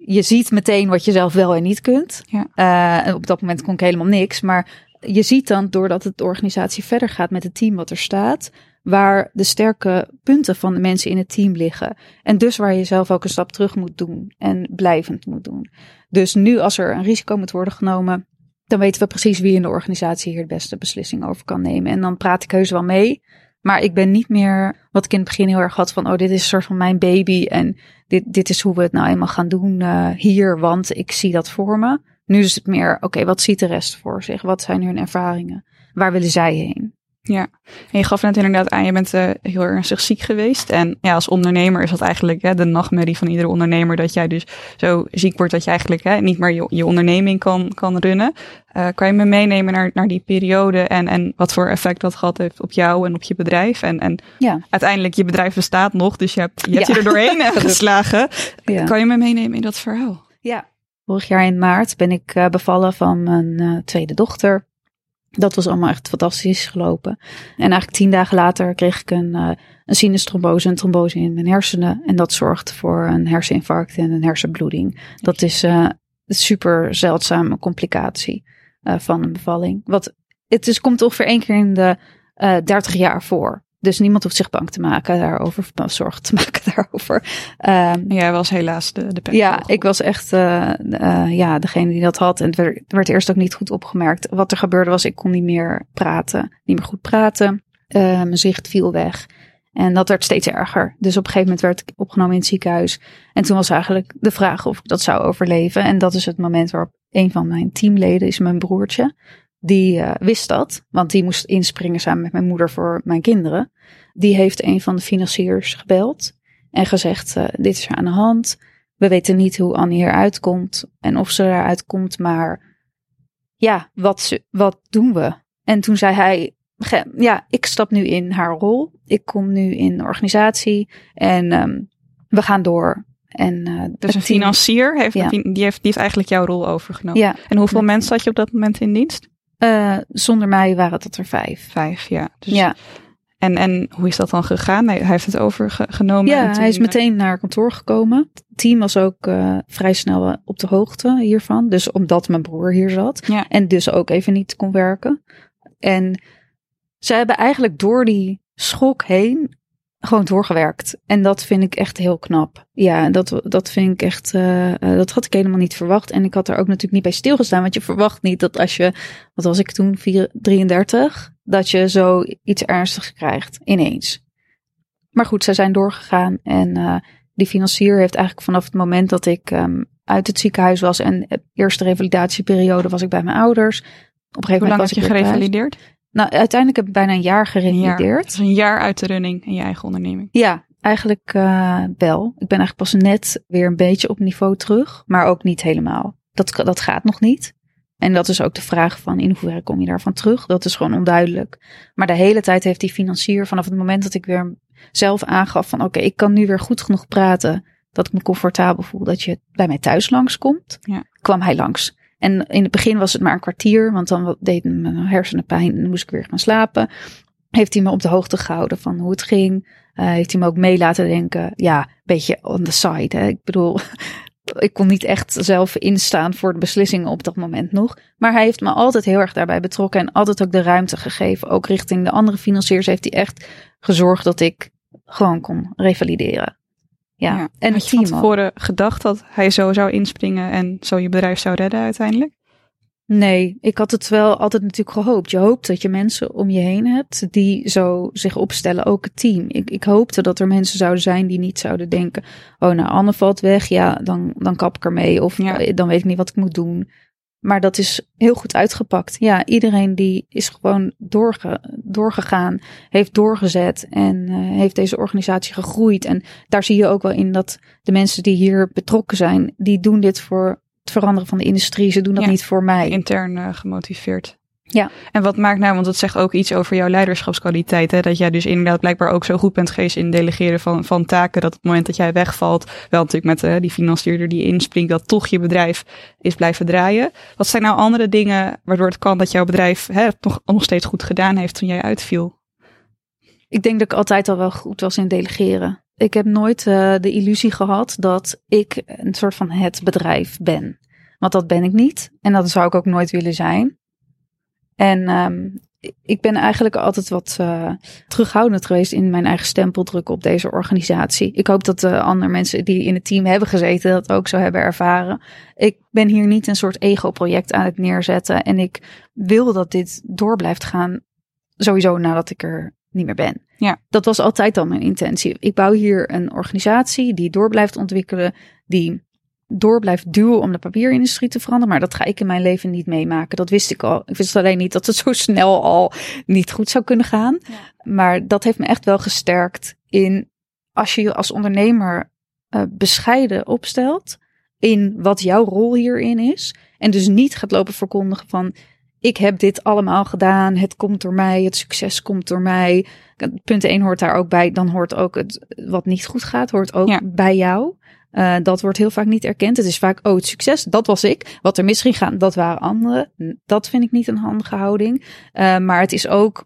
je ziet meteen wat je zelf wel en niet kunt. Ja. op dat moment kon ik helemaal niks. Maar je ziet dan, doordat het de organisatie verder gaat met het team wat er staat, waar de sterke punten van de mensen in het team liggen. En dus waar je zelf ook een stap terug moet doen en blijvend moet doen. Dus nu als er een risico moet worden genomen, dan weten we precies wie in de organisatie hier de beste beslissing over kan nemen. En dan praat ik heus wel mee. Maar ik ben niet meer wat ik in het begin heel erg had van, oh, dit is een soort van mijn baby en dit, dit is hoe we het nou eenmaal gaan doen uh, hier, want ik zie dat voor me. Nu is het meer, oké, wat ziet de rest voor zich? Wat zijn hun ervaringen? Waar willen zij heen? Ja, en je gaf net inderdaad aan, je bent uh, heel ernstig ziek geweest. En ja, als ondernemer is dat eigenlijk hè, de nachtmerrie van iedere ondernemer. Dat jij dus zo ziek wordt dat je eigenlijk hè, niet meer je, je onderneming kan, kan runnen. Uh, kan je me meenemen naar, naar die periode en, en wat voor effect dat gehad heeft op jou en op je bedrijf? En, en ja. uiteindelijk, je bedrijf bestaat nog, dus je hebt, je, hebt je er doorheen geslagen. Ja. Kan je me meenemen in dat verhaal? Ja, Vorig jaar in maart ben ik bevallen van mijn tweede dochter. Dat was allemaal echt fantastisch gelopen. En eigenlijk tien dagen later kreeg ik een, uh, een sinustrombose, een trombose in mijn hersenen. En dat zorgt voor een herseninfarct en een hersenbloeding. Dat is een super zeldzame complicatie van een bevalling. Wat, het is, komt ongeveer één keer in de 30 jaar voor. Dus niemand hoeft zich bang te maken daarover, of zorgen te maken daarover. Um, Jij was helaas de, de Ja, ik was echt uh, uh, ja, degene die dat had. En het werd, werd, eerst ook niet goed opgemerkt. Wat er gebeurde was, ik kon niet meer praten. Niet meer goed praten. Uh, mijn zicht viel weg. En dat werd steeds erger. Dus op een gegeven moment werd ik opgenomen in het ziekenhuis. En toen was eigenlijk de vraag of ik dat zou overleven. En dat is het moment waarop een van mijn teamleden, is mijn broertje, die uh, wist dat, want die moest inspringen samen met mijn moeder voor mijn kinderen. Die heeft een van de financiers gebeld en gezegd: uh, Dit is er aan de hand. We weten niet hoe Annie eruit komt en of ze eruit komt, maar ja, wat, wat doen we? En toen zei hij: Ja, ik stap nu in haar rol. Ik kom nu in de organisatie en um, we gaan door. En, uh, dus een financier heeft, ja. die, heeft, die heeft eigenlijk jouw rol overgenomen. Ja. En hoeveel mensen had je op dat moment in dienst? Uh, zonder mij waren het er vijf. Vijf, ja. Dus, ja. En, en hoe is dat dan gegaan? Hij, heeft het overgenomen? Ja, hij is meteen naar kantoor gekomen. Het team was ook uh, vrij snel op de hoogte hiervan. Dus omdat mijn broer hier zat. Ja. En dus ook even niet kon werken. En ze hebben eigenlijk door die schok heen gewoon doorgewerkt. En dat vind ik echt heel knap. Ja, dat, dat vind ik echt, uh, dat had ik helemaal niet verwacht. En ik had er ook natuurlijk niet bij stilgestaan, want je verwacht niet dat als je, wat was ik toen, 4, 33, dat je zo iets ernstigs krijgt, ineens. Maar goed, zij zijn doorgegaan en uh, die financier heeft eigenlijk vanaf het moment dat ik um, uit het ziekenhuis was en de eerste revalidatieperiode was ik bij mijn ouders. Op een gegeven moment was je gerevalideerd? Nou, uiteindelijk heb ik bijna een jaar gerevalideerd. Dus een jaar uit de running in je eigen onderneming. Ja, eigenlijk uh, wel. Ik ben eigenlijk pas net weer een beetje op niveau terug, maar ook niet helemaal. Dat, dat gaat nog niet. En dat is ook de vraag van in hoeverre kom je daarvan terug? Dat is gewoon onduidelijk. Maar de hele tijd heeft die financier vanaf het moment dat ik weer zelf aangaf van oké, ik kan nu weer goed genoeg praten, dat ik me comfortabel voel dat je bij mij thuis langskomt, ja. kwam hij langs. En in het begin was het maar een kwartier, want dan deed mijn hersenen pijn en moest ik weer gaan slapen. Heeft hij me op de hoogte gehouden van hoe het ging. Uh, heeft hij me ook mee laten denken, ja, een beetje on the side. Ik bedoel, ik kon niet echt zelf instaan voor de beslissingen op dat moment nog. Maar hij heeft me altijd heel erg daarbij betrokken en altijd ook de ruimte gegeven. Ook richting de andere financiers heeft hij echt gezorgd dat ik gewoon kon revalideren. Ja, en Had je van tevoren gedacht dat hij zo zou inspringen en zo je bedrijf zou redden uiteindelijk? Nee, ik had het wel altijd natuurlijk gehoopt. Je hoopt dat je mensen om je heen hebt die zo zich opstellen, ook het team. Ik, ik hoopte dat er mensen zouden zijn die niet zouden denken: oh, nou, Anne valt weg, ja, dan, dan kap ik ermee. Of ja. dan weet ik niet wat ik moet doen. Maar dat is heel goed uitgepakt. Ja, iedereen die is gewoon doorge, doorgegaan, heeft doorgezet en uh, heeft deze organisatie gegroeid. En daar zie je ook wel in dat de mensen die hier betrokken zijn, die doen dit voor het veranderen van de industrie. Ze doen dat niet voor mij. Intern uh, gemotiveerd. Ja. En wat maakt nou, want dat zegt ook iets over jouw leiderschapskwaliteit. Hè? Dat jij dus inderdaad blijkbaar ook zo goed bent geweest in delegeren van, van taken. Dat op het moment dat jij wegvalt, wel natuurlijk met uh, die financierder die inspringt, dat toch je bedrijf is blijven draaien. Wat zijn nou andere dingen waardoor het kan dat jouw bedrijf hè, het nog, nog steeds goed gedaan heeft toen jij uitviel? Ik denk dat ik altijd al wel goed was in delegeren. Ik heb nooit uh, de illusie gehad dat ik een soort van het bedrijf ben. Want dat ben ik niet. En dat zou ik ook nooit willen zijn. En um, ik ben eigenlijk altijd wat uh, terughoudend geweest in mijn eigen stempel drukken op deze organisatie. Ik hoop dat de andere mensen die in het team hebben gezeten dat ook zo hebben ervaren. Ik ben hier niet een soort ego-project aan het neerzetten. En ik wil dat dit door blijft gaan. Sowieso nadat ik er niet meer ben. Ja. Dat was altijd al mijn intentie. Ik bouw hier een organisatie die door blijft ontwikkelen, die door blijft duwen om de papierindustrie te veranderen. Maar dat ga ik in mijn leven niet meemaken. Dat wist ik al. Ik wist alleen niet dat het zo snel al niet goed zou kunnen gaan. Ja. Maar dat heeft me echt wel gesterkt in als je je als ondernemer uh, bescheiden opstelt in wat jouw rol hierin is. En dus niet gaat lopen verkondigen van ik heb dit allemaal gedaan. Het komt door mij. Het succes komt door mij. Punt 1 hoort daar ook bij. Dan hoort ook het wat niet goed gaat, hoort ook ja. bij jou. Uh, dat wordt heel vaak niet erkend. Het is vaak, oh, het succes, dat was ik. Wat er mis ging gaan, dat waren anderen. Dat vind ik niet een handige houding. Uh, maar het is ook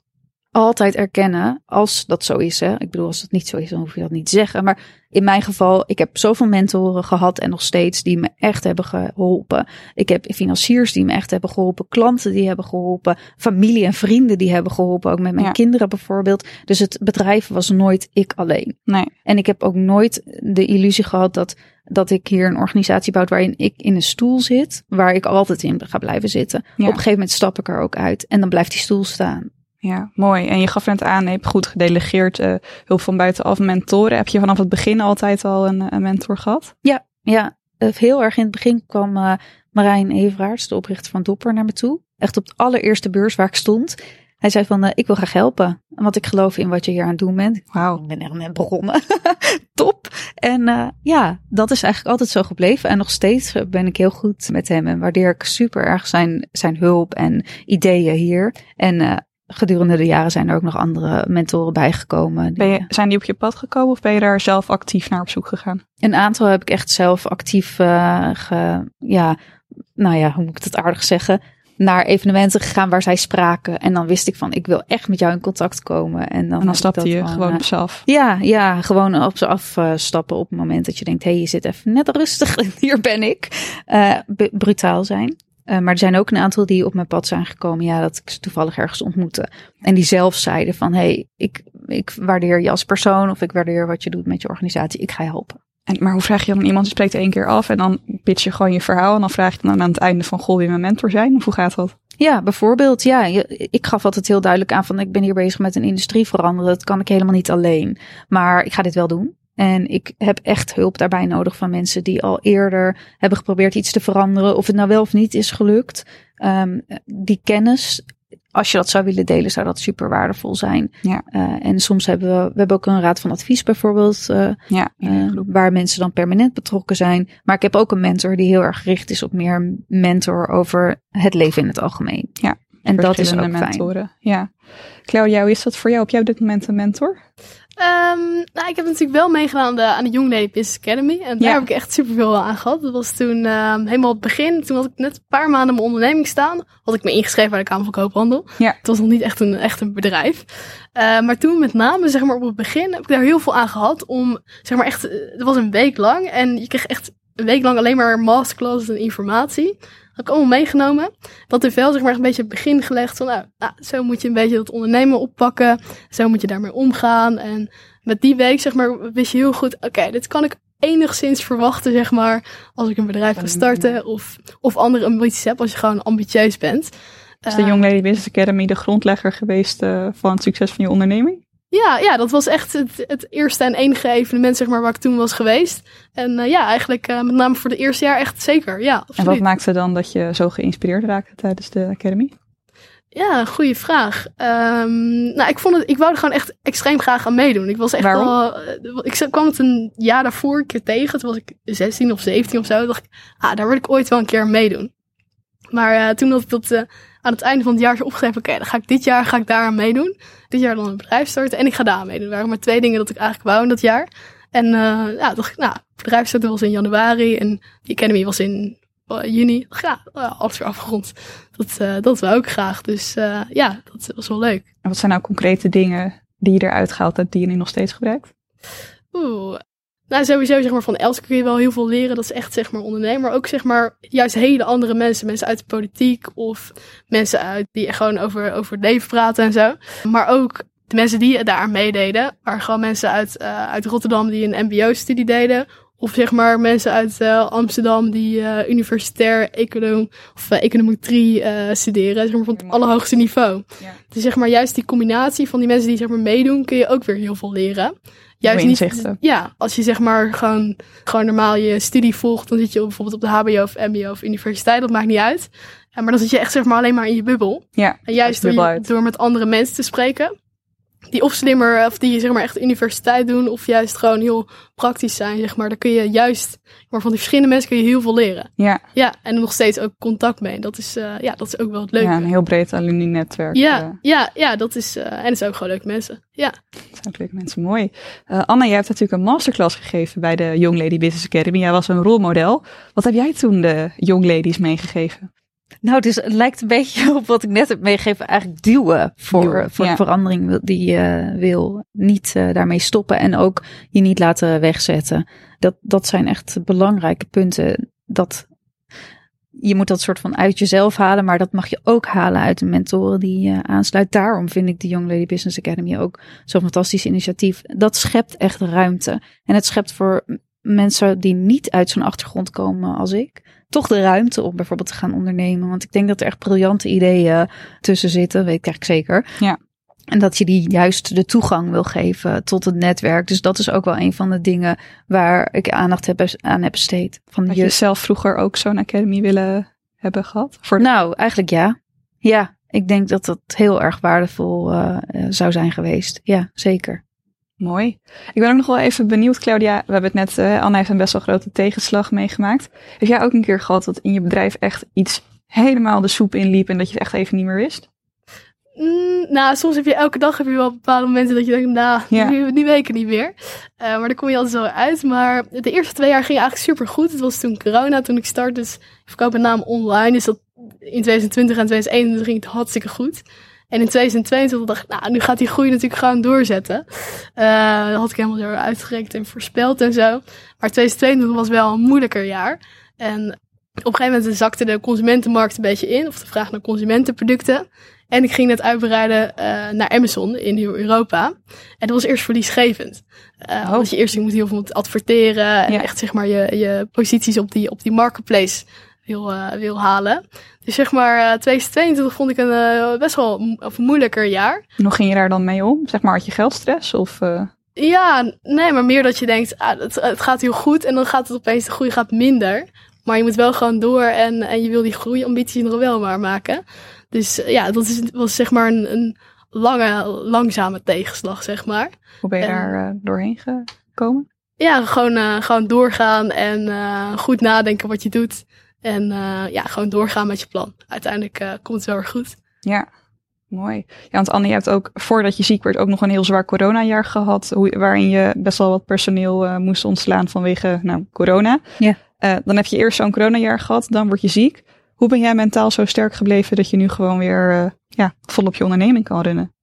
altijd erkennen als dat zo is. Hè. Ik bedoel, als het niet zo is, dan hoef je dat niet te zeggen. Maar in mijn geval, ik heb zoveel mentoren gehad en nog steeds die me echt hebben geholpen. Ik heb financiers die me echt hebben geholpen, klanten die hebben geholpen, familie en vrienden die hebben geholpen, ook met mijn ja. kinderen bijvoorbeeld. Dus het bedrijf was nooit ik alleen. Nee. En ik heb ook nooit de illusie gehad dat dat ik hier een organisatie bouw waarin ik in een stoel zit, waar ik altijd in ga blijven zitten. Ja. Op een gegeven moment stap ik er ook uit en dan blijft die stoel staan. Ja, mooi. En je gaf net aan, je hebt goed gedelegeerd, uh, hulp van buitenaf, mentoren. Heb je vanaf het begin altijd al een, een mentor gehad? Ja, ja. Heel erg in het begin kwam uh, Marijn Everaerts, de oprichter van Dopper, naar me toe. Echt op de allereerste beurs waar ik stond. Hij zei van, uh, ik wil graag helpen. Want ik geloof in wat je hier aan het doen bent. Wauw. Ik ben echt net begonnen. Top. En uh, ja, dat is eigenlijk altijd zo gebleven. En nog steeds ben ik heel goed met hem. En waardeer ik super erg zijn, zijn hulp en ideeën hier. En gedurende de jaren zijn er ook nog andere mentoren bijgekomen. Ben je, zijn die op je pad gekomen of ben je daar zelf actief naar op zoek gegaan? Een aantal heb ik echt zelf actief, uh, ge, ja, nou ja, hoe moet ik dat aardig zeggen? Naar evenementen gegaan waar zij spraken. En dan wist ik van, ik wil echt met jou in contact komen. En dan, en dan stapte je gewoon op zelf. Ja, ja, gewoon op ze afstappen op het moment dat je denkt, hé, hey, je zit even net rustig. Hier ben ik. Uh, brutaal zijn. Uh, maar er zijn ook een aantal die op mijn pad zijn gekomen. Ja, dat ik ze toevallig ergens ontmoette. En die zelf zeiden van, hé, hey, ik, ik waardeer je als persoon. Of ik waardeer wat je doet met je organisatie. Ik ga je helpen. En, maar hoe vraag je dan iemand, die spreekt één keer af en dan pitch je gewoon je verhaal. En dan vraag je dan aan het einde van, goh, wie mijn mentor zijn? Of hoe gaat dat? Ja, bijvoorbeeld. Ja, ik gaf altijd heel duidelijk aan van, ik ben hier bezig met een industrie veranderen. Dat kan ik helemaal niet alleen. Maar ik ga dit wel doen. En ik heb echt hulp daarbij nodig van mensen die al eerder hebben geprobeerd iets te veranderen. Of het nou wel of niet is gelukt. Um, die kennis, als je dat zou willen delen, zou dat super waardevol zijn. Ja. Uh, en soms hebben we, we hebben ook een raad van advies bijvoorbeeld. Uh, ja, uh, waar mensen dan permanent betrokken zijn. Maar ik heb ook een mentor die heel erg gericht is op meer mentor over het leven in het algemeen. Ja. En dat is ook mentoren. Fijn. Ja. Claudia, hoe is dat voor jou? Op dit moment een mentor? Um, nou, ik heb natuurlijk wel meegedaan aan de, aan de Young Lady Business Academy. En daar ja. heb ik echt super veel aan gehad. Dat was toen um, helemaal het begin. Toen had ik net een paar maanden mijn onderneming staan. Had ik me ingeschreven bij de Kamer van Koophandel. Ja. Het was nog niet echt een, echt een bedrijf. Uh, maar toen met name, zeg maar op het begin, heb ik daar heel veel aan gehad. Om, zeg maar echt, het was een week lang. En je kreeg echt een week lang alleen maar masterclasses en informatie. Had ik allemaal meegenomen. Dat heeft wel zeg maar een beetje het begin gelegd van, nou, nou, zo moet je een beetje dat ondernemen oppakken. Zo moet je daarmee omgaan. En met die week zeg maar wist je heel goed, oké, okay, dit kan ik enigszins verwachten zeg maar als ik een bedrijf ga starten. Of, of andere ambities heb als je gewoon ambitieus bent. Is de Young Lady Business Academy de grondlegger geweest uh, van het succes van je onderneming? Ja, ja, dat was echt het, het eerste en enige evenement zeg maar, waar ik toen was geweest. En uh, ja, eigenlijk uh, met name voor het eerste jaar echt zeker. Ja, absoluut. En wat maakte dan dat je zo geïnspireerd raakte tijdens de Academy? Ja, goede vraag. Um, nou, ik vond het, ik wou er gewoon echt extreem graag aan meedoen. Ik was echt Waarom? wel, ik kwam het een jaar daarvoor een keer tegen. Toen was ik 16 of 17 of zo. dacht ik, ah, daar wil ik ooit wel een keer aan meedoen. Maar uh, toen had ik dat uh, aan het einde van het jaar opgegeven. Oké, dan ga ik dit jaar ga ik daar aan meedoen. Dit jaar dan een bedrijf starten en ik ga daar aan meedoen. Er waren maar twee dingen dat ik eigenlijk wou in dat jaar. En uh, ja, dacht ik, nou, bedrijf starten was in januari en die academy was in juni. Ja, alles weer afgerond. Dat, dat wou ik graag. Dus ja, dat was wel leuk. En wat zijn nou concrete dingen die je eruit gehaald hebt die je nu nog steeds gebruikt? Oeh, nou, sowieso zeg maar van Elske kun je wel heel veel leren. Dat is echt zeg maar ondernemer. Maar ook zeg maar juist hele andere mensen. Mensen uit de politiek of mensen uit die gewoon over, over het leven praten en zo. Maar ook de mensen die daar meededen. Waren gewoon mensen uit, uh, uit Rotterdam die een mbo-studie deden. Of zeg maar mensen uit uh, Amsterdam die uh, universitair econom of uh, econometrie studeren. Zeg maar van het allerhoogste niveau. Ja. Dus zeg maar juist die combinatie van die mensen die zeg maar meedoen, kun je ook weer heel veel leren juist niet. Ja, als je zeg maar gewoon, gewoon normaal je studie volgt, dan zit je bijvoorbeeld op de HBO of MBO of universiteit, dat maakt niet uit. maar dan zit je echt zeg maar alleen maar in je bubbel. Ja, en juist door, door met andere mensen te spreken, die of slimmer, of die zeg maar echt universiteit doen, of juist gewoon heel praktisch zijn, zeg maar. Dan kun je juist, maar van die verschillende mensen kun je heel veel leren. Ja. Ja, en nog steeds ook contact mee. Dat is, uh, ja, dat is ook wel het leuke. Ja, een heel breed alumni-netwerk. Ja, uh. ja, ja, dat is, uh, en het zijn ook gewoon leuke mensen. Ja. Het zijn ook leuke mensen, mooi. Anna, jij hebt natuurlijk een masterclass gegeven bij de Young Lady Business Academy. Jij was een rolmodel. Wat heb jij toen de Young Ladies meegegeven? Nou, dus het lijkt een beetje op wat ik net heb meegegeven. Eigenlijk duwen voor, duwen, voor ja. verandering die je wil. Niet uh, daarmee stoppen en ook je niet laten wegzetten. Dat, dat zijn echt belangrijke punten. Dat, je moet dat soort van uit jezelf halen, maar dat mag je ook halen uit de mentoren die je aansluit. Daarom vind ik de Young Lady Business Academy ook zo'n fantastisch initiatief. Dat schept echt ruimte. En het schept voor mensen die niet uit zo'n achtergrond komen als ik toch de ruimte om bijvoorbeeld te gaan ondernemen. Want ik denk dat er echt briljante ideeën tussen zitten, weet ik eigenlijk zeker. Ja. En dat je die juist de toegang wil geven tot het netwerk. Dus dat is ook wel een van de dingen waar ik aandacht heb, aan heb besteed. Van Had je zelf vroeger ook zo'n academy willen hebben gehad? Voor Nou, eigenlijk ja. Ja, ik denk dat dat heel erg waardevol uh, zou zijn geweest. Ja, zeker. Mooi. Ik ben ook nog wel even benieuwd, Claudia. We hebben het net, uh, Anne heeft een best wel grote tegenslag meegemaakt. Heb jij ook een keer gehad dat in je bedrijf echt iets helemaal de soep inliep en dat je het echt even niet meer wist? Mm, nou, soms heb je elke dag heb je wel bepaalde momenten dat je denkt, nou, ja. die, die weken niet meer. Uh, maar daar kom je altijd zo uit. Maar de eerste twee jaar ging eigenlijk super goed. Het was toen corona, toen ik startte. Dus ik verkoop met name online. Dus dat in 2020 en 2021 ging het hartstikke goed. En in 2022 dacht ik, nou, nu gaat die groei natuurlijk gewoon doorzetten. Uh, dat had ik helemaal zo uitgerekend en voorspeld en zo. Maar 2022 was wel een moeilijker jaar. En op een gegeven moment zakte de consumentenmarkt een beetje in, of de vraag naar consumentenproducten. En ik ging net uitbreiden uh, naar Amazon in heel Europa. En dat was eerst verliesgevend. Uh, oh. Want je eerst je moet heel veel adverteren en ja. echt zeg maar je, je posities op die, op die marketplace wil, uh, wil halen. Dus zeg maar, uh, 2022 vond ik een uh, best wel of moeilijker jaar. Hoe ging je daar dan mee om? Zeg maar, had je geldstress of... Uh... Ja, nee, maar meer dat je denkt, ah, het, het, gaat heel goed en dan gaat het opeens, de groei gaat minder. Maar je moet wel gewoon door en, en je wil die groeiambitie nog wel maar maken. Dus ja, dat is, was zeg maar een, een lange, langzame tegenslag, zeg maar. Hoe ben je en, daar doorheen gekomen? Ja, gewoon, gewoon doorgaan en goed nadenken wat je doet. En uh, ja, gewoon doorgaan met je plan. Uiteindelijk uh, komt het wel weer goed. Ja, mooi. Ja, want Anne, je hebt ook voordat je ziek werd ook nog een heel zwaar coronajaar gehad. Hoe, waarin je best wel wat personeel uh, moest ontslaan vanwege nou, corona. Ja. dan heb je eerst zo'n coronajaar gehad, dan word je ziek. Hoe ben jij mentaal zo sterk gebleven dat je nu gewoon weer ja, volop je onderneming kan runnen?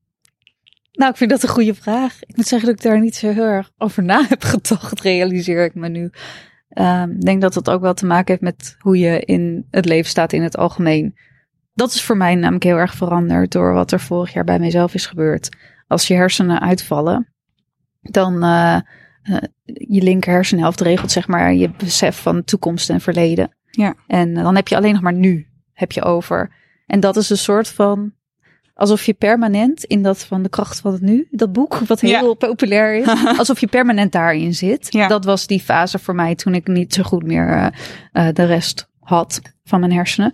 Nou, ik vind dat een goede vraag. Ik moet zeggen dat ik daar niet zo heel erg over na heb gedacht, realiseer ik me nu. Um, ik denk dat dat ook wel te maken heeft met hoe je in het leven staat in het algemeen. Dat is voor mij namelijk heel erg veranderd door wat er vorig jaar bij mijzelf is gebeurd. Als je hersenen uitvallen, dan uh, uh, je linker hersenhelft regelt zeg maar je besef van toekomst en verleden. Ja. En dan heb je alleen nog maar nu heb je over. En dat is een soort van alsof je permanent in dat van de kracht van het nu, dat boek wat heel ja. populair is, alsof je permanent daarin zit. Ja. Dat was die fase voor mij toen ik niet zo goed meer uh, uh, de rest had van mijn hersenen.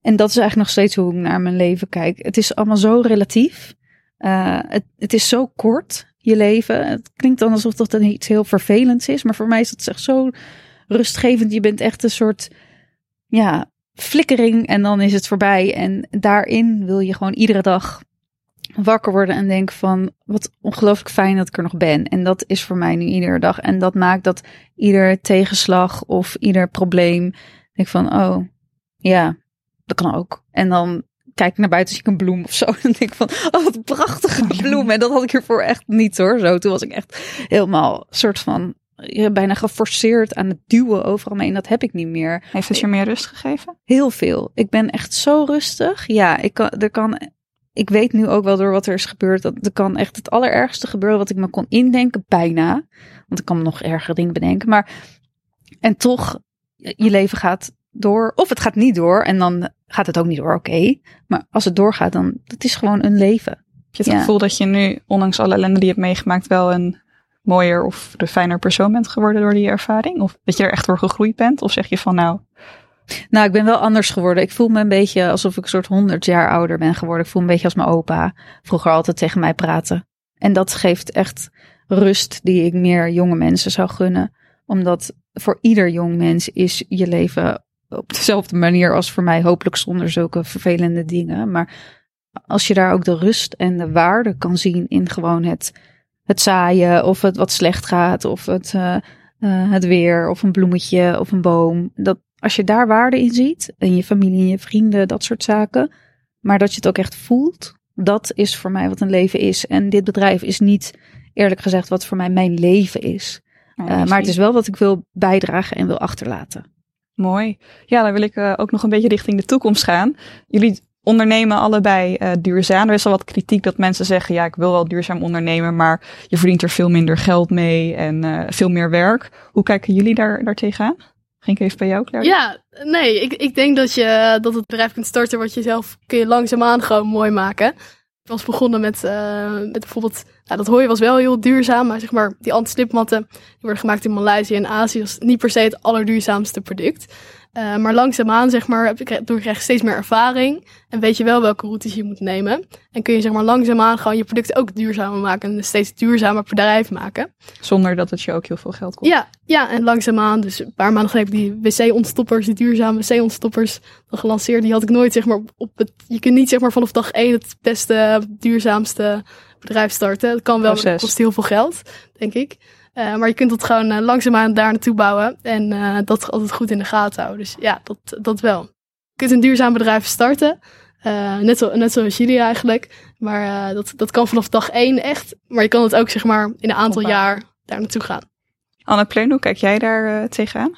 En dat is eigenlijk nog steeds hoe ik naar mijn leven kijk. Het is allemaal zo relatief. Uh, het, het is zo kort, je leven. Het klinkt dan alsof dat dan iets heel vervelends is, maar voor mij is het echt zo rustgevend. Je bent echt een soort, ja, flikkering en dan is het voorbij. En daarin wil je gewoon iedere dag wakker worden en denken van wat ongelooflijk fijn dat ik er nog ben. En dat is voor mij nu iedere dag. En dat maakt dat ieder tegenslag of ieder probleem, denk van oh ja, dat kan ook. En dan kijk ik naar buiten, zie ik een bloem of zo. En denk ik van, oh, wat prachtige bloem. En dat had ik hiervoor echt niet hoor. Zo, toen was ik echt helemaal soort van bijna geforceerd aan het duwen overal mee. En dat heb ik niet meer. Heeft het je meer rust gegeven? Heel veel. Ik ben echt zo rustig. Ja, ik kan, er kan, ik weet nu ook wel door wat er is gebeurd, dat er kan echt het allerergste gebeuren wat ik me kon indenken, bijna. Want ik kan me nog erger dingen bedenken. Maar, en toch, je leven gaat door. Of het gaat niet door en dan gaat het ook niet door, oké. Maar als het doorgaat, dan, dat is gewoon een leven. Heb je het Ja. gevoel dat je nu, ondanks alle ellende die je hebt meegemaakt, wel een mooier of een fijner persoon bent geworden door die ervaring? Of dat je er echt door gegroeid bent? Of zeg je van nou, Nou, ik ben wel anders geworden. Ik voel me een beetje alsof ik een soort honderd jaar ouder ben geworden. Ik voel een beetje als mijn opa. Vroeger altijd tegen mij praten. En dat geeft echt rust die ik meer jonge mensen zou gunnen. Omdat voor ieder jong mens is je leven op dezelfde manier als voor mij. Hopelijk zonder zulke vervelende dingen. Maar als je daar ook de rust en de waarde kan zien in gewoon het, het zaaien. Of het wat slecht gaat. Of het, eh, eh, het weer. Of een bloemetje. Of een boom. Dat, als je daar waarde in ziet, en je familie je vrienden, dat soort zaken, maar dat je het ook echt voelt, dat is voor mij wat een leven is. En dit bedrijf is niet, eerlijk gezegd, wat voor mij mijn leven is. Uh, maar het is wel wat ik wil bijdragen en wil achterlaten. Mooi. Ja, dan wil ik uh, ook nog een beetje richting de toekomst gaan. Jullie ondernemen allebei uh, duurzaam. Er is al wat kritiek dat mensen zeggen, ja, ik wil wel duurzaam ondernemen, maar je verdient er veel minder geld mee en uh, veel meer werk. Hoe kijken jullie daar, daar tegenaan? Ging ik even bij jou, Claire? Ja, nee, ik, ik denk dat je dat het bedrijf kunt starten wat je zelf kun je langzaamaan gewoon mooi maken. Ik was begonnen met, uh, met bijvoorbeeld, nou, dat hooi was wel heel duurzaam, maar zeg maar, die anti-slipmatten, die worden gemaakt in Maleisië en Azië, is niet per se het allerduurzaamste product. Uh, maar langzaamaan, zeg maar, heb ik, door krijg je steeds meer ervaring en weet je wel welke routes je moet nemen. En kun je, zeg maar, langzaamaan gewoon je producten ook duurzamer maken en een steeds duurzamer bedrijf maken. Zonder dat het je ook heel veel geld kost. Ja, ja, en langzaamaan, dus een paar maanden geleden heb ik die wc-ontstoppers, die duurzame wc-ontstoppers gelanceerd. Die had ik nooit, zeg maar, op het, je kunt niet, zeg maar, vanaf dag één het beste, duurzaamste bedrijf starten. Dat kan wel, maar dat kost heel veel geld, denk ik. Uh, maar je kunt het gewoon uh, langzaamaan daar naartoe bouwen. En uh, dat altijd goed in de gaten houden. Dus ja, dat, dat wel. Je kunt een duurzaam bedrijf starten. net, zo, net zoals jullie eigenlijk. Maar dat, dat kan vanaf dag één echt. Maar je kan het ook zeg maar in een aantal Hoppa. jaar daar naartoe gaan. Anne Pleun, hoe kijk jij daar tegenaan?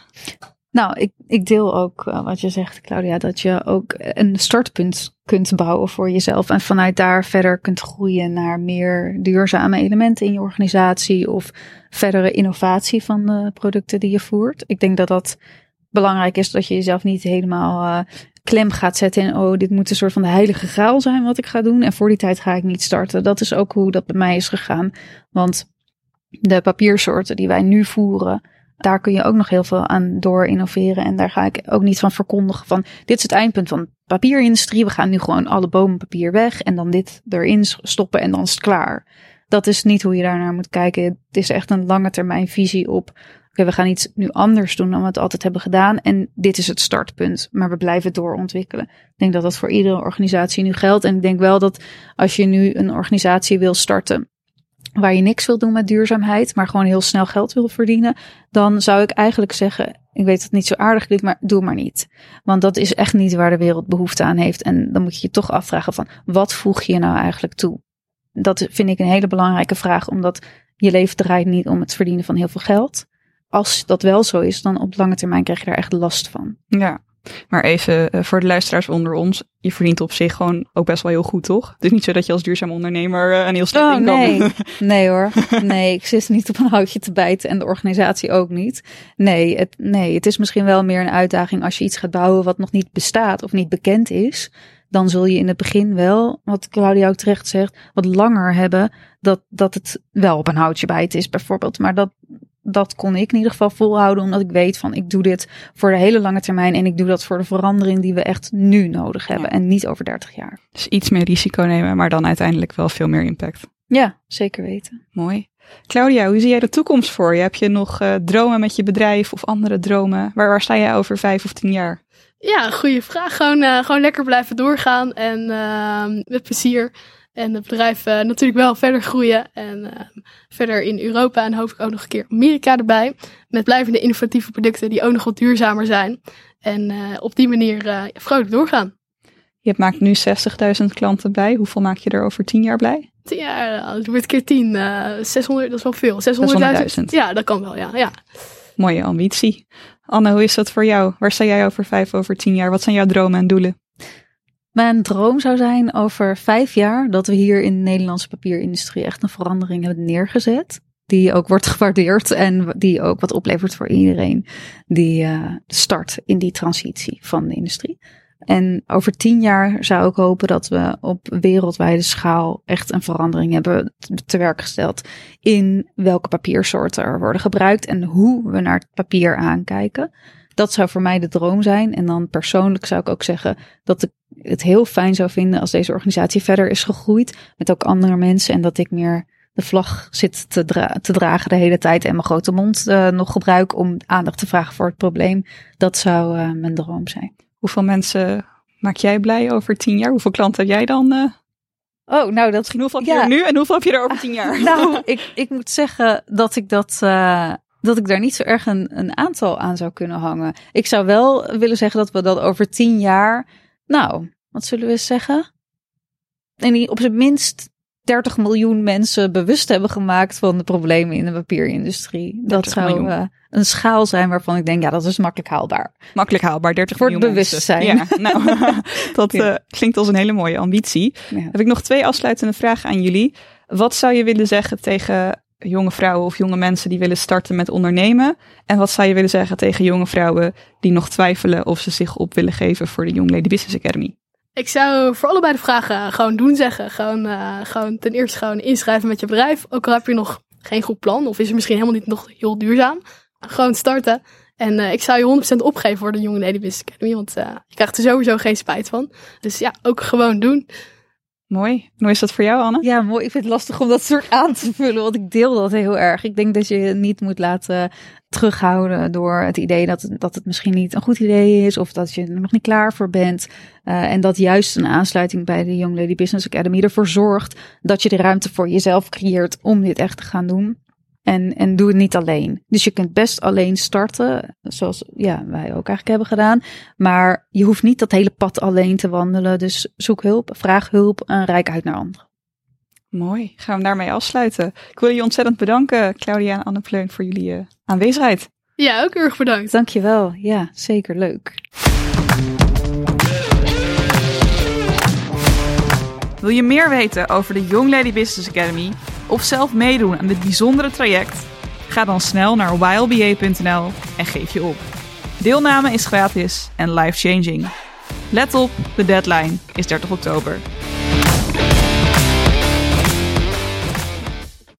Nou, ik, ik deel ook uh, wat je zegt, Claudia, dat je ook een startpunt kunt bouwen voor jezelf en vanuit daar verder kunt groeien naar meer duurzame elementen in je organisatie of verdere innovatie van de producten die je voert. Ik denk dat dat belangrijk is dat je jezelf niet helemaal uh, klem gaat zetten in, oh, dit moet een soort van de heilige graal zijn wat ik ga doen en voor die tijd ga ik niet starten. Dat is ook hoe dat bij mij is gegaan, want de papiersoorten die wij nu voeren, daar kun je ook nog heel veel aan door innoveren. En daar ga ik ook niet van verkondigen van dit is het eindpunt van de papierindustrie. We gaan nu gewoon alle bomenpapier weg en dan dit erin stoppen en dan is het klaar. Dat is niet hoe je daarnaar moet kijken. Het is echt een lange termijn visie op. Oké, we gaan iets nu anders doen dan we het altijd hebben gedaan. En dit is het startpunt. Maar we blijven doorontwikkelen. Ik denk dat dat voor iedere organisatie nu geldt. En ik denk wel dat als je nu een organisatie wil starten waar je niks wil doen met duurzaamheid, maar gewoon heel snel geld wil verdienen, dan zou ik eigenlijk zeggen, ik weet dat het niet zo aardig klinkt, maar doe maar niet. Want dat is echt niet waar de wereld behoefte aan heeft. En dan moet je je toch afvragen van, wat voeg je nou eigenlijk toe? Dat vind ik een hele belangrijke vraag, omdat je leven draait niet om het verdienen van heel veel geld. Als dat wel zo is, dan op lange termijn krijg je daar echt last van. Ja, maar even uh, voor de luisteraars onder ons. Je verdient op zich gewoon ook best wel heel goed, toch? Het is niet zo dat je als duurzaam ondernemer uh, een heel slecht oh. Nee. nee hoor. Nee, ik zit niet op een houtje te bijten en de organisatie ook niet. Nee het, nee, het is misschien wel meer een uitdaging als je iets gaat bouwen wat nog niet bestaat of niet bekend is. Dan zul je in het begin wel, wat Claudia ook terecht zegt, wat langer hebben dat, dat het wel op een houtje bijten is bijvoorbeeld. Maar dat, dat kon ik in ieder geval volhouden, omdat ik weet van ik doe dit voor de hele lange termijn en ik doe dat voor de verandering die we echt nu nodig hebben ja. en niet over 30 jaar. Dus iets meer risico nemen, maar dan uiteindelijk wel veel meer impact. Ja, zeker weten. Mooi. Claudia, hoe zie jij de toekomst voor je? Heb je nog uh, dromen met je bedrijf of andere dromen? Waar, waar sta jij over vijf of tien jaar? Ja, goede vraag. Gewoon, uh, gewoon lekker blijven doorgaan en uh, met plezier. En het bedrijf uh, natuurlijk wel verder groeien. En verder in Europa en hoop ik ook nog een keer Amerika erbij. Met blijvende innovatieve producten die ook nog wat duurzamer zijn. En op die manier vrolijk doorgaan. Je maakt nu 60.000 klanten blij. Hoeveel maak je er over 10 jaar blij? 10 jaar, dat wordt keer 10. 600, dat is wel veel. 600.000. ja, dat kan wel, ja. ja. Mooie ambitie. Anne, hoe is dat voor jou? Waar sta jij over vijf, over tien jaar? Wat zijn jouw dromen en doelen? Mijn droom zou zijn over vijf jaar dat we hier in de Nederlandse papierindustrie echt een verandering hebben neergezet. Die ook wordt gewaardeerd en die ook wat oplevert voor iedereen die uh, start in die transitie van de industrie. En over tien jaar zou ik hopen dat we op wereldwijde schaal echt een verandering hebben te werk gesteld in welke papiersoorten er worden gebruikt en hoe we naar het papier aankijken. Dat zou voor mij de droom zijn. En dan persoonlijk zou ik ook zeggen dat ik het heel fijn zou vinden als deze organisatie verder is gegroeid met ook andere mensen en dat ik meer de vlag zit te, te dragen de hele tijd en mijn grote mond uh, nog gebruik om aandacht te vragen voor het probleem. Dat zou uh, mijn droom zijn. Hoeveel mensen maak jij blij over tien jaar? Hoeveel klanten heb jij dan? Uh... Oh, nou, dat Misschien hoeveel heb je er nu en hoeveel heb je er over tien jaar? nou, ik, ik moet zeggen dat ik dat. Uh, dat ik daar niet zo erg een, een aantal aan zou kunnen hangen. Ik zou wel willen zeggen dat we dat over tien jaar. Nou, wat zullen we zeggen? En op zijn minst 30 miljoen mensen bewust hebben gemaakt van de problemen in de papierindustrie. Dat zou uh, een schaal zijn waarvan ik denk, ja, dat is makkelijk haalbaar. Makkelijk haalbaar, 30 Voor miljoen het bewustzijn. Ja, nou, dat uh, klinkt als een hele mooie ambitie. Ja. Heb ik nog twee afsluitende vragen aan jullie. Wat zou je willen zeggen tegen jonge vrouwen of jonge mensen die willen starten met ondernemen? En wat zou je willen zeggen tegen jonge vrouwen die nog twijfelen of ze zich op willen geven voor de Young Lady Business Academy? Ik zou voor allebei de vragen gewoon doen zeggen. Gewoon, uh, gewoon ten eerste gewoon inschrijven met je bedrijf. Ook al heb je nog geen goed plan of is het misschien helemaal niet nog heel duurzaam. Gewoon starten. En uh, ik zou je 100% opgeven voor de Young Lady Business Academy. Want uh, je krijgt er sowieso geen spijt van. Dus ja, ook gewoon doen. Mooi. Hoe is dat voor jou, Anne? Ja, mooi. Ik vind het lastig om dat soort aan te vullen, want ik deel dat heel erg. Ik denk dat je niet moet laten terughouden door het idee dat, dat het misschien niet een goed idee is of dat je er nog niet klaar voor bent. Uh, en dat juist een aansluiting bij de Young Lady Business Academy ervoor zorgt dat je de ruimte voor jezelf creëert om dit echt te gaan doen. En, en doe het niet alleen. Dus je kunt best alleen starten, zoals ja, wij ook eigenlijk hebben gedaan. Maar je hoeft niet dat hele pad alleen te wandelen. Dus zoek hulp, vraag hulp en rijk uit naar anderen. Mooi, gaan we daarmee afsluiten. Ik wil je ontzettend bedanken, Claudia en Anne Pleun, voor jullie uh, aanwezigheid. Ja, ook erg bedankt. Dankjewel. Ja, zeker leuk. Wil je meer weten over de Young Lady Business Academy of zelf meedoen aan dit bijzondere traject? Ga dan snel naar ylba.nl en geef je op. Deelname is gratis en life-changing. Let op, de deadline is 30 oktober.